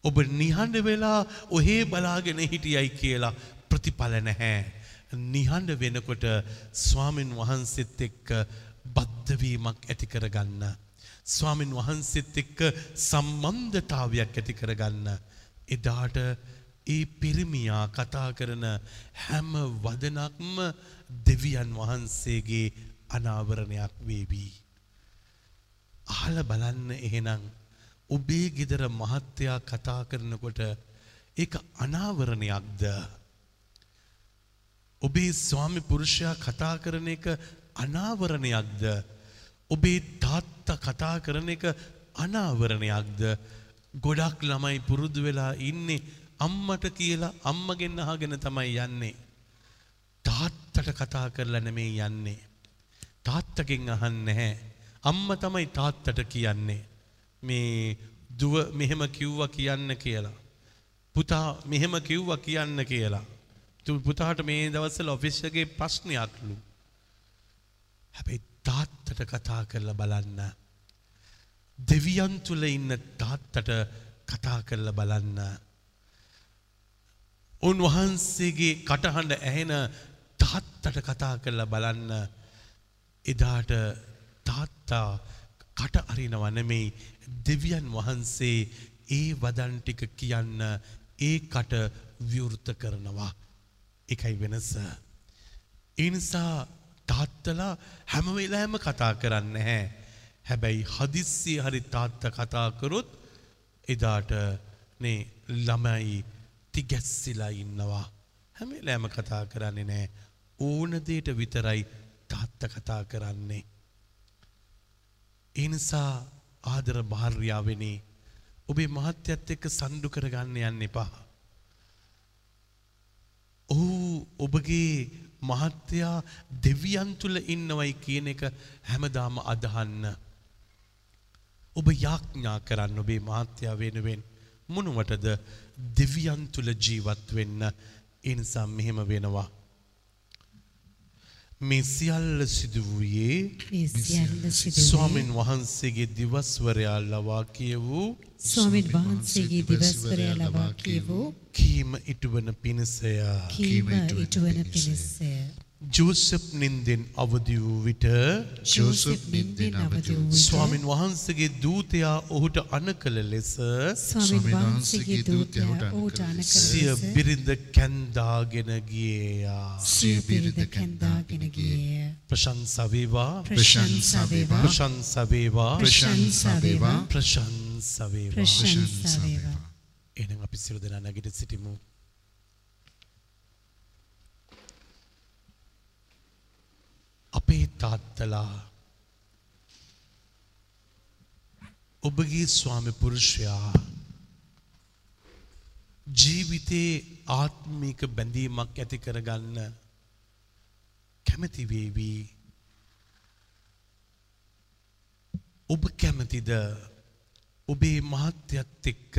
ඔබ නිහඬ වෙලා ඔහේ බලාගෙන හිටියයි කියලා ප්‍රතිඵල නැහැ. නිහඬ වෙනකොට ස්වාමින් වහන්සේත් එක්ක බද්ධවීමක් ඇති කරගන්න. ස්වාමින් වහන්සේත් එක්ක සම්බන්ධතාවයක් ඇති කරගන්න. එදාට ඒ පිරිමියා කතා කරන හැම වදනක්ම දෙවියන් වහන්සේගේ අනාවරණයක් වේවී. අහල බලන්න එහෙනම් ඔබේ ගෙදර මහත්තයා කතා කරනකොට ඒක අනාවරණයක්ද. ඔබේ ස්වාමි පුරුෂයා කතා කරන එක අනාවරණයක්ද. ඔබේ තාත්තා කතා කරන එක අනාවරණයක්ද. ගොඩක් ළමයි පුරුදු වෙලා ඉන්නේ අම්මට කියලා අම්මගෙන් අහගෙන තමයි යන්නේ. තාත්තට කතා කරලා නෙමේ යන්නේ. තාත්තගෙන් අහන්නේ නැහැ. අම්ම තමයි තාත්තට කියන්නේ. මේ දුව මෙහෙම කිව්වා කියන්න කියලා. පුතා මෙහෙම කිව්වා කියන්න කියලා. පුතාට මේ දවස්වල ඔෆිස් එකේ ප්‍රශ්නයක්ලු. හැබැයි තාත්තට කතා කරලා බලන්න. දෙවියන් තුල ඉන්න තාත්තට කතා කරලා බලන්න. උන්වහන්සේගේ කටහඬ ඇහෙන තාත්තට කතා කරලා බලන්න එදාට තාත්තා කට අරිනව නෙමෙයි දෙවියන් වහන්සේ ඒ වදන් ටික කියන්න ඒ කට විවෘත කරනවා එකයි වෙනස. ඒ නිසා තාත්තලා හැම වෙලාවෙම කතා කරන්නේ නැහැ. හැබැයි හදිස්සිය හරි තාත්තා කතා කරොත් එදාට නේ ළමයි තිගැස්සිලා ඉන්නවා. හැම වෙලාවෙම කතා කරන්නේ නැහැ. ඕන දෙයට විතරයි තාත්තා කතා කරන්නේ. ඒ නිසා ආදර භාර්යාවෙනි ඔබේ මහත්යත් එක්ක සම්ඩු කරගන්න යන්න එපා. ඔහු ඔබගේ මහත්තයා දෙවියන් තුල ඉන්නවයි කියන එක හැමදාම අදහන්න. ඔබ යාඥා කරන්න ඔබේ මහත්තයා වෙනුවෙන් මොනවටද දෙවියන් තුල ජීවත් වෙන්න ඒ නිසා මෙහෙම වෙනවා. මේ සියල්ල සිදු වූයේ ස්වාමින් වහන්සේගේ දිවස්වරයා ලවා කියවූ ස්වාමින් වහන්සේගේ දිවස්වරයා ලබා කියවූ කීම ඉටුවන පිණිසය. කීම ඉටුවන පිණිසය. ජෝසප් නින්දෙන් අවදි වූ විට ජෝසප් නින්දෙන් අවදි වූ ස්වාමින් වහන්සේගේ දූතයා ඔහුට අන කළ ලෙස ස්වාමින් වහන්සේගේ දූතයා ඌට අන සිය කළ ලෙස බිරිඳ කැන්දාගෙන ගියේයා. සිය බිරිඳ කැඳාගෙන ගියේය. ප්‍රශංසා වේවා ප්‍රශංසා වේවා ප්‍රශංසා වේවා ප්‍රශංසා වේවා ප්‍රශංසා වේවා ප්‍රශංසා වේවා එහෙනම් අපි සියලු දෙනා නැගිට සිටිමු. තාත්තලා ඔබගේ ස්වාමි පුරුෂයා ජීවිතේ ආත්මික බැඳීමක් ඇති කරගන්න කැමති වේවි. ඔබ කැමතිද ඔබේ මහත්යත් එක්ක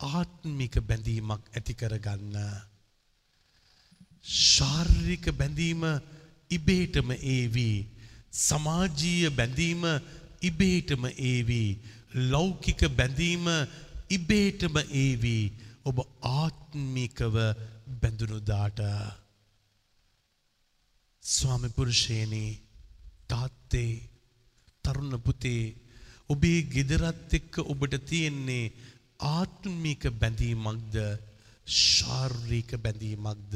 ආත්මික බැඳීමක් ඇති කරගන්න. ශාරීරික බැඳීම ඉබේටම ඒවී. සමාජීය බැඳීම ඉබේටම ඒවී. ලෞකික බැඳීම ඉබේටම ඒවී. ඔබ ආත්මිකව බැඳුනුදාට ස්වාමි පුරුෂයනි තාත්තේ තරුණ පුතේ ඔබේ ගෙදරත් එක්ක ඔබට තියෙන්නේ ආත්මික බැඳීමක්ද? ශාරීරික බැඳීමක්ද?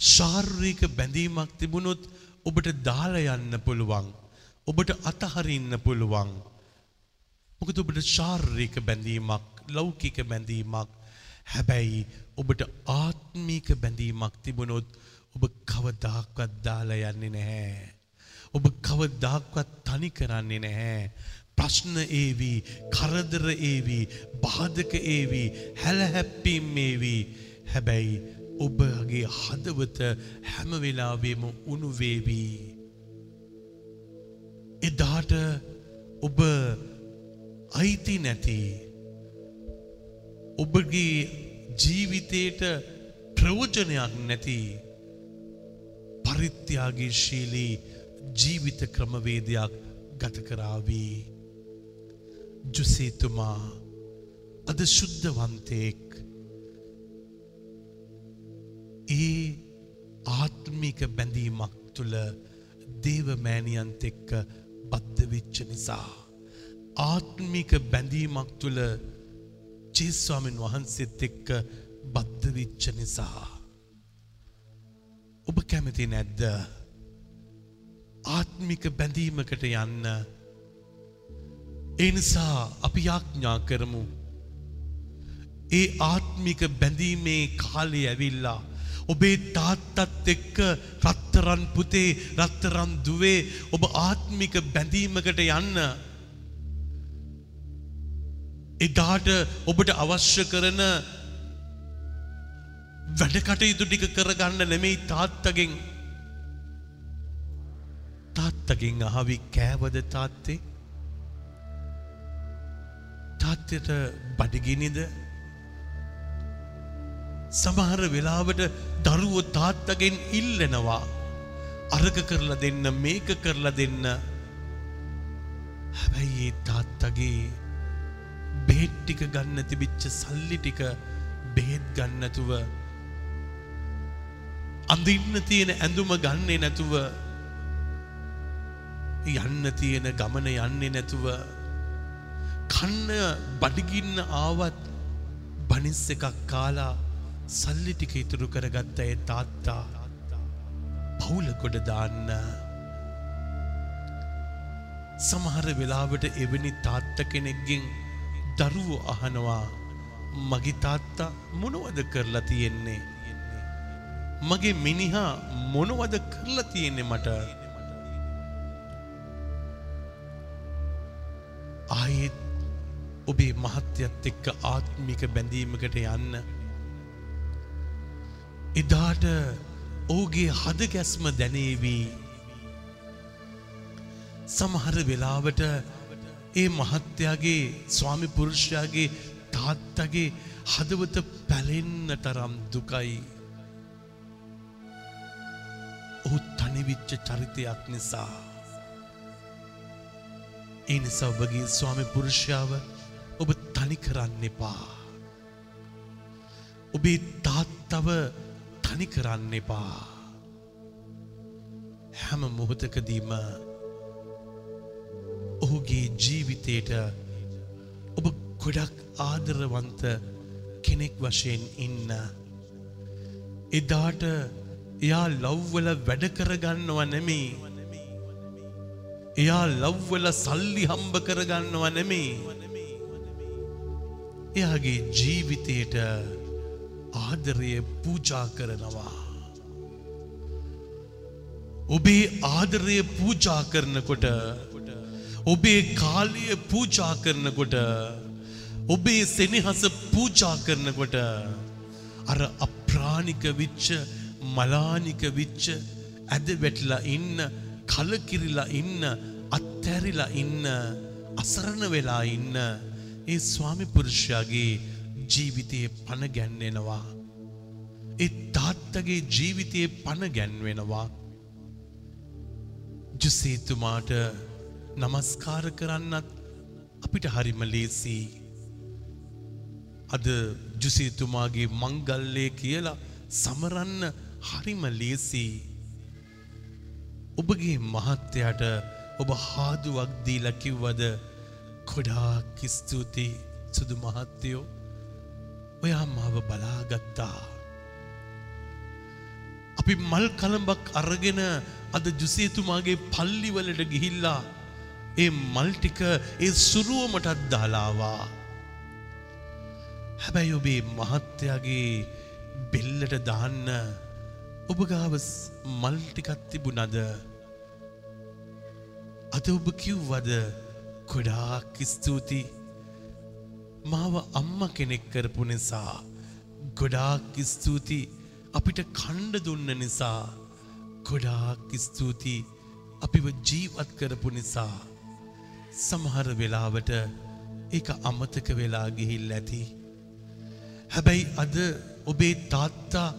ශාරීරික බැඳීමක් තිබුණොත් ඔබට දාලා යන්න පුළුවන්. ඔබට අතහරින්න පුළුවන්. මොකද ඔබට ශාරීරික බැඳීමක් ලෞකික බැඳීමක්. හැබැයි ඔබට ආත්මික බැඳීමක් තිබුණොත් ඔබ කවදාක්වත් දාලා යන්නේ නැහැ. ඔබ කවදාක්වත් තනි කරන්නේ නැහැ. ප්‍රශ්න ඒවී කරදර ඒවී බාධක ඒවී හැලහැප්පීම් ඒවී හැබැයි ඔබගේ හදවත හැමවෙලාවේම උනුවේවී. එදාට ඔබ අයිති නැති ඔබගේ ජීවිතයට ප්‍රයෝජනයක් නැති පරිත්‍යාගේ ශීලී ජීවිත ක්‍රමවේදයක් ගත කරාවී. ජුසේතුමා අද ශුද්ධවන්තයෙක් ඒ ආත්මික බැඳීමක් තුළ දේවමෑණියන්ත එක්ක බද්ධ වෙච්ච නිසා. ආත්මික බැඳීමක් තුළ ජේස්වාමෙන් වහන්සේත් එක්ක බද්ධ වෙච්ච නිසා. ඔබ කැමති නැද්ද ආත්මික බැඳීමකට යන්න. ඒ නිසා අපි යාඥා කරමු. ඒ ආත්මික බැඳීමේ කාලේ ඇවිල්ලා ඔබේ තාත්තත් එක්ක රත්තරන් පුතේ රත්තරන් දුවේ ඔබ ආත්මික බැඳීමකට යන්න. එදාට ඔබට අවශ්‍ය කරන වැඩ කටයුතු ටික කරගන්න නෙමෙයි තාත්තගෙන් තාත්තගෙන් අහවි කෑවද තාත්තේ? තාත්තයට බඩගිනිද? සමහර වෙලාවට දරුවෝ තාත්තගෙන් ඉල්ලනවා අරක කරලා දෙන්න මේක කරලා දෙන්න. හැබැයි ඒ තාත්තගේ බෙහෙත් ටික ගන්න තිබිච්ච සල්ලි ටික බෙහෙත් ගන්නතුව අඳින්න තියෙන ඇඳුම ගන්නේ නැතුව යන්න තියෙන ගමන යන්නේ නැතුව කන්න බඩගින්න ආවත් බනිස් එකක් කාලා සල්ලි ටික ඉතුරු කරගත්ත ඒ තාත්තා පවුල ගොඩ දාන්න. සමහර වෙලාවට එවැනි තාත්ත කෙනෙක්ගෙන් දරුවෝ අහනවා මගේ තාත්තා මොනවද කරලා තියෙන්නේ? මගේ මිනිහා මොනවද කරලා තියෙන්නේ මට? ආයෙත් ඔබේ මහත්යත් එක්ක ආත්මික බැඳීමකට යන්න එදාට ඔහුගේ හද ගැස්ම දැනේවී සමහර වෙලාවට ඒ මහත්තයාගේ ස්වාමි පුරුෂයාගේ තාත්තගේ හදවත පැලෙන්න තරම් දුකයි. ඔහු තනිවිච්ච චරිතයක් නිසා. ඒ නිසා ඔබගේ ස්වාමි පුරුෂයාව ඔබ තනි කරන්න එපා. ඔබේ තාත්තව තනි කරන්න එපා. හැම මොහොතකදීම ඔහුගේ ජීවිතයට ඔබ ගොඩක් ආදරවන්ත කෙනෙක් වශයෙන් ඉන්න. එදාට එයා ලව්වල වැඩ කරගන්නව නෙමේ. එයා ලව්වල සල්ලි හම්බ කරගන්නව නෙමේ. එයාගේ ජීවිතයට ආදරය පූජා කරනවා. ඔබේ ආදරය පූජා කරනකොට ඔබේ කාලය පූජා කරනකොට ඔබේ සෙනෙහස පූජා කරනකොට අර අප්‍රාණික විච්ච මලානික විච්ච ඇද වැටලා ඉන්න කලකිරිලා ඉන්න අත්හැරිලා ඉන්න අසරණ වෙලා ඉන්න ඒ ස්වාමි පුරුෂයාගේ ජීවිතයේ පණ ගැන්වෙනවා ඒ තාත්තගේ ජීවිතයේ පණ ගැන්වෙනවා ජුසේතුමාට නමස්කාර කරන්නත් අපිට හරිම ලේසි. අද ජුසේතුමාගේ මංගල්ලය කියලා සමරන්න හරිම ලේසි. ඔබගේ මහත්තයට ඔබ හාදුවක් දීලා කිව්වද ගොඩාක් ස්තුතියි සුදු මහත්තයෝ ඔයා මාව බලාගත්තා. අපි මල් කළඹක් අරගෙන අද ජුසේතුමාගේ පල්ලිවලට ගිහිල්ලා ඒ මල් ටික ඒ සුරුවමටත් දාලාවා. හැබැයි ඔබේ මහත්තයාගේ බෙල්ලට දාන්න ඔබ ගාව මල් ටිකක් තිබුණද? අද ඔබ කිව්වද ගොඩාක් ස්තුතියි. මාව අම්ම කෙනෙක් කරපු නිසා ගොඩාක් ස්තුතියි. අපිට කණ්ඩ දුන්න නිසා ගොඩාක් ස්තුතියි. අපිව ජීවත් කරපු නිසා සමහර වෙලාවට ඒක අමතක වෙලා ගිහිල් ඇති. හැබැයි අද ඔබේ තාත්තා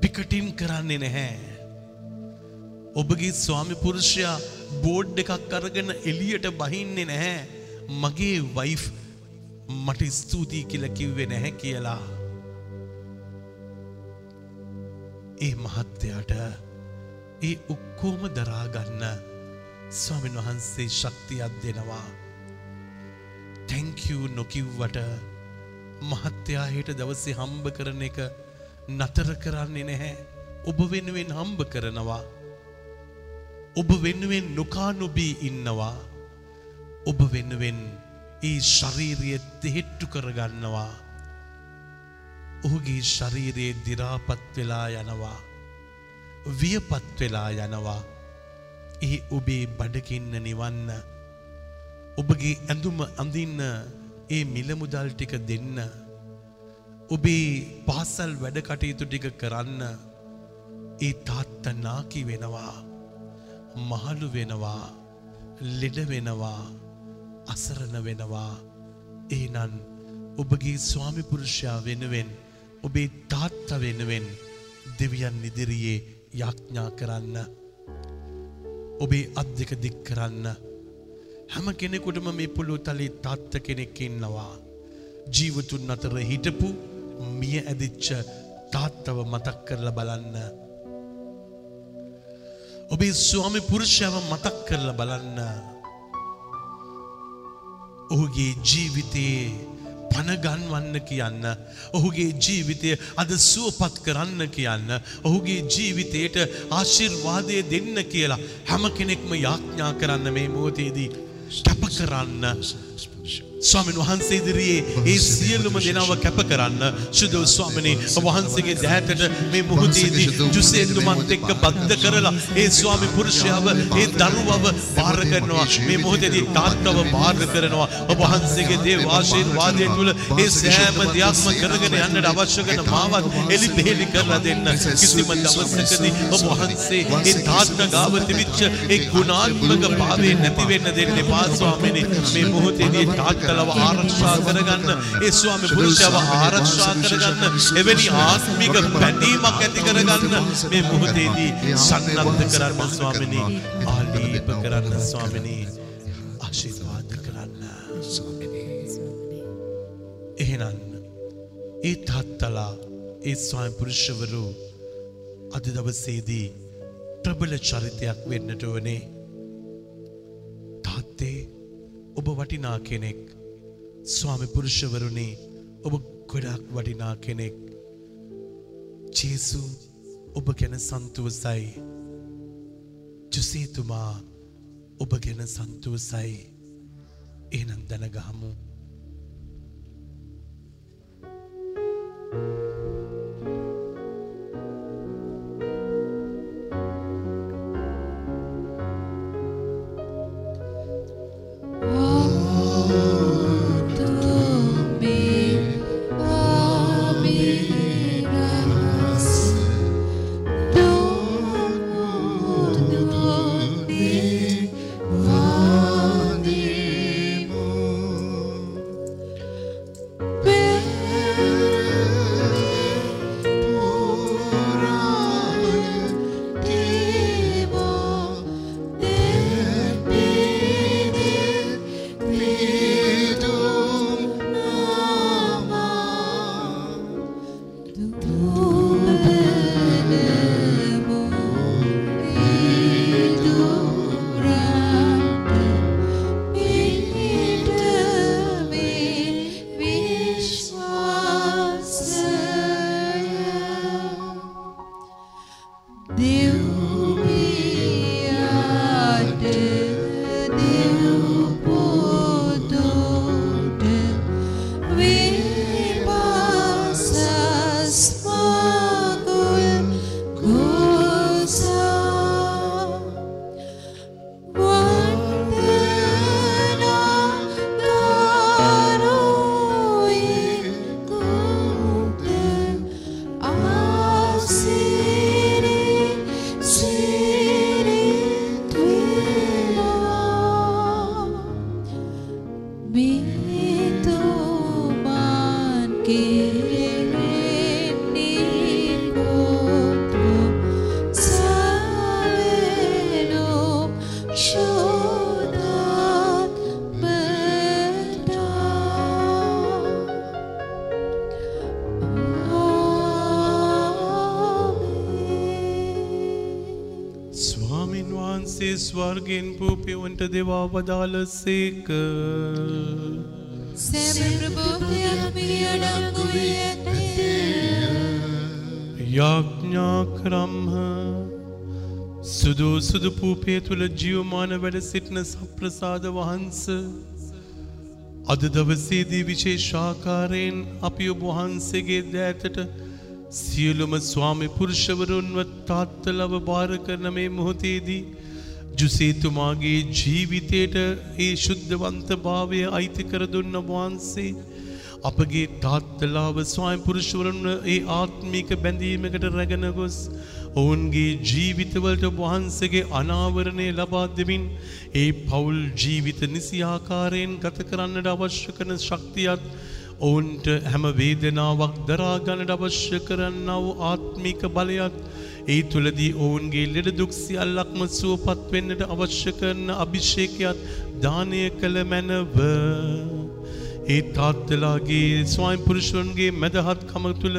පිකටින් කරන්නේ නැහැ. ඔබගේ ස්වාමි පුරුෂයා බෝඩ් එකක් අරගෙන එලියට බහින්නේ නැහැ. මගේ වයිෆ් මට ස්තුතියි කියලා කිව්වේ නැහැ කියලා. ඒ මහත්තයාට ඒ ඔක්කෝම දරාගන්න ස්වාමින් වහන්සේ ශක්තියක් දෙනවා. තැංකූ නොකිව්වට මහත්තයා හිට දවසේ හම්බ කරන එක නතර කරන්නේ නැහැ. ඔබ වෙනුවෙන් හම්බ කරනවා. ඔබ වෙනුවෙන් නොකා නොබී ඉන්නවා. ඔබ වෙනුවෙන් ඒ ශරීරය දෙහෙට්ටු කරගන්නවා. ඔහුගේ ශරීරයේ දිරාපත් වෙලා යනවා. වියපත් වෙලා යනවා. ඒ ඔබේ බඩකින්න නිවන්න. ඔබගේ ඇඳුම අඳින්න ඒ මිලමුදල් ටික දෙන්න. ඔබේ පාසල් වැඩ කටයුතු ටික කරන්න. ඒ තාත්ත නාකි වෙනවා. මහලු වෙනවා. ලෙඩ වෙනවා. අසරණ වෙනවා. ඒනන් ඔබගේ ස්වාමි පුරුෂයා වෙනුවෙන් ඔබේ තාත්ත වෙනුවෙන් දෙවියන් ඉදිරියේ යාඥා කරන්න. ඔබේ අත් දෙක දික් කරන්න. හැම කෙනෙකුටම මේ පුළු තලේ තාත්ත කෙනෙක් ඉන්නවා. ජීවතුන් අතර හිටපු මිය ඇදිච්ච තාත්තව මතක් කරලා බලන්න. ඔබේ ස්වාමි පුරුෂයව මතක් කරලා බලන්න. ඔහුගේ ජීවිතයේ පණගන්වන්න කියන්න. ඔහුගේ ජීවිතය අද සුවපත් කරන්න කියන්න. ඔහුගේ ජීවිතයට ආශිර්වාදය දෙන්න කියලා හැම කෙනෙක්ම යාඥා කරන්න මේ මොහොතේදී කැප කරන්න. ස්වාමීන් වහන්සේ ඉදිරියේ ඒ සියලුම දෙනාව කැප කරන්න ශුද්ධ ස්වාමිනේ වහන්සේගේ දැහැටට මේ මොහොතේදී ජුසේතුමත් එක්ක බද්ධ කරලා ඒ ස්වාමි පුරුෂයව ඒ දරුවව බාර කරනවා. මේ මොහොතේදී තාත්තව බාර කරනවා. ඔබ වහන්සේගේ දේව ආශිර්වාදය තුල ඒ සෑම දෙයක්ම කරගෙන යන්නට අවශ්‍ය කරන මාවත් එලි බෙහෙලි කරලා දෙන්න. කිසිම දවසකදී ඔබ වහන්සේ ඒ තාත්තා ගාව තිබිච්ච ඒ ගුණාත්මක භාවය නැති වෙන්න දෙන්න එපා ස්වාමිනේ. මේ මොහොතේදී තාත්තා කළව ආරක්ෂා කරගන්න ඒ ස්වාමි පුරුෂයව ආරක්ෂා කරගන්න එවැනි ආත්මික බැඳීමක් ඇති කරගන්න මේ මොහොතේදී සන්නද්ධ කරන්න ස්වාමිනී ආලීප කරන්න ස්වාමිනී ආශිර්වාද කරන්න. එහෙනම් ඒ තාත්තලා ඒ ස්වාමි පුරුෂවරු අද දවසේදී ප්‍රබල චරිතයක් වෙන්නට වනේ තාත්තේ ඔබ වටිනා කෙනෙක්. ස්වාමි පුරුෂවරුණි ඔබ ගොඩක් වටිනා කෙනෙක්. ජේසු ඔබ ගැන සන්තුවසයි. ජුසේතුමා ඔබ ගැන සන්තුවසයි. ඒනම් දැනගහමු. ස්වර්ගෙන් පූපයවන්ට දෙවා වදාලසේක. සෑම ප්‍රභෝධයක් මේ අඩංගු වී ඇත්තේ යාඥා කරම්හ. සුදු සුදු පූපේ තුළ ජියවමාන වැඩ සිටින සප්‍රසාද වහන්ස. අද දවසේදී විශේෂාකාරයෙන් අපි ඔබ වහන්සේගේ දෑතට සියලුම ස්වාමි පුරුෂවරුන්ව තාත්තලව භාර කරන මේ මොහොතේදී ජුසේතුමාගේ ජීවිතයට ඒ ශුද්ධවන්ත භාවය අයිති කර දුන්න වහන්සේ අපගේ තාත්තලාව ස්වායම් පුරුෂවරුන් ඒ ආත්මික බැඳීමකට රැගෙන ගොස් ඔවුන්ගේ ජීවිතවලට වහන්සගේ අනාවරණය ලබා දෙමින් ඒ පවුල් ජීවිත නිසිආකාරයෙන් ගත කරන්නට අවශ්‍ය කරන ශක්තියත් ඔවුන්ට හැම වේදනාවක් දරාගන්නට අවශ්‍ය කරන්නව ආත්මික බලයත් ඒ තුළදී ඔවුන්ගේ ලෙඩ දුක් සියල්ලක්ම සුවපත් වෙන්නට අවශ්‍ය කරන අභිෂේකයත් දානය කළ මැනව. ඒ තාත්තලාගේ ස්වයං පුරුෂවන්ගේ මැදහත්කම තුළ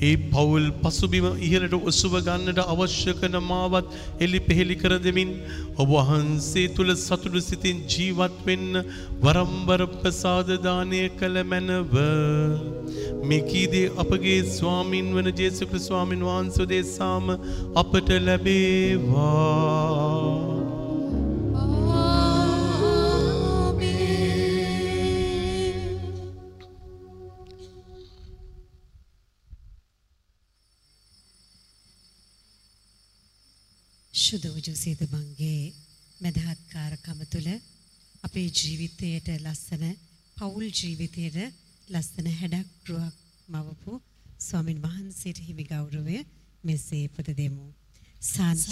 ඒ පවුල් පසුබිම ඉහළට ඔසුව ගන්නට අවශ්‍ය කරන මාවත් එලි පෙහෙලි කර දෙමින් ඔබ වහන්සේ තුළ සතුටු සිතින් ජීවත් වෙන්න වරම්බර ප්‍රසාද දානය කළ මැනව. මෙකීදේ අපගේ ස්වාමින් වන ජේසු ක්‍රිස්තු ස්වාමින් වහන්සේ දේශාම අපට ලැබේවා. ශුද්ධ වූ ජෝසේතුමන්ගේ මැදහත්කාරකම තුළ අපේ ජීවිතයට ලස්සන පවුල් ජීවිතයට ලස්සන හැඩක් රුවක් මවපු ස්වාමින් වහන්සේට හිමි ගෞරවය මෙසේ පුද දෙමු. සාන්ත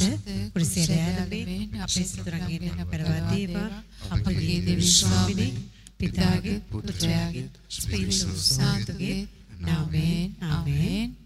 කුරුසියරයාලමේ අපේ සතුරන්ගෙන් අපරවා දේවා. අපගේ දෙවි ස්වාමිනේ පිතාගේ පුත්‍රයාගේ ස්පීතු සාන්තුගේ නාමයෙන් ආමේන්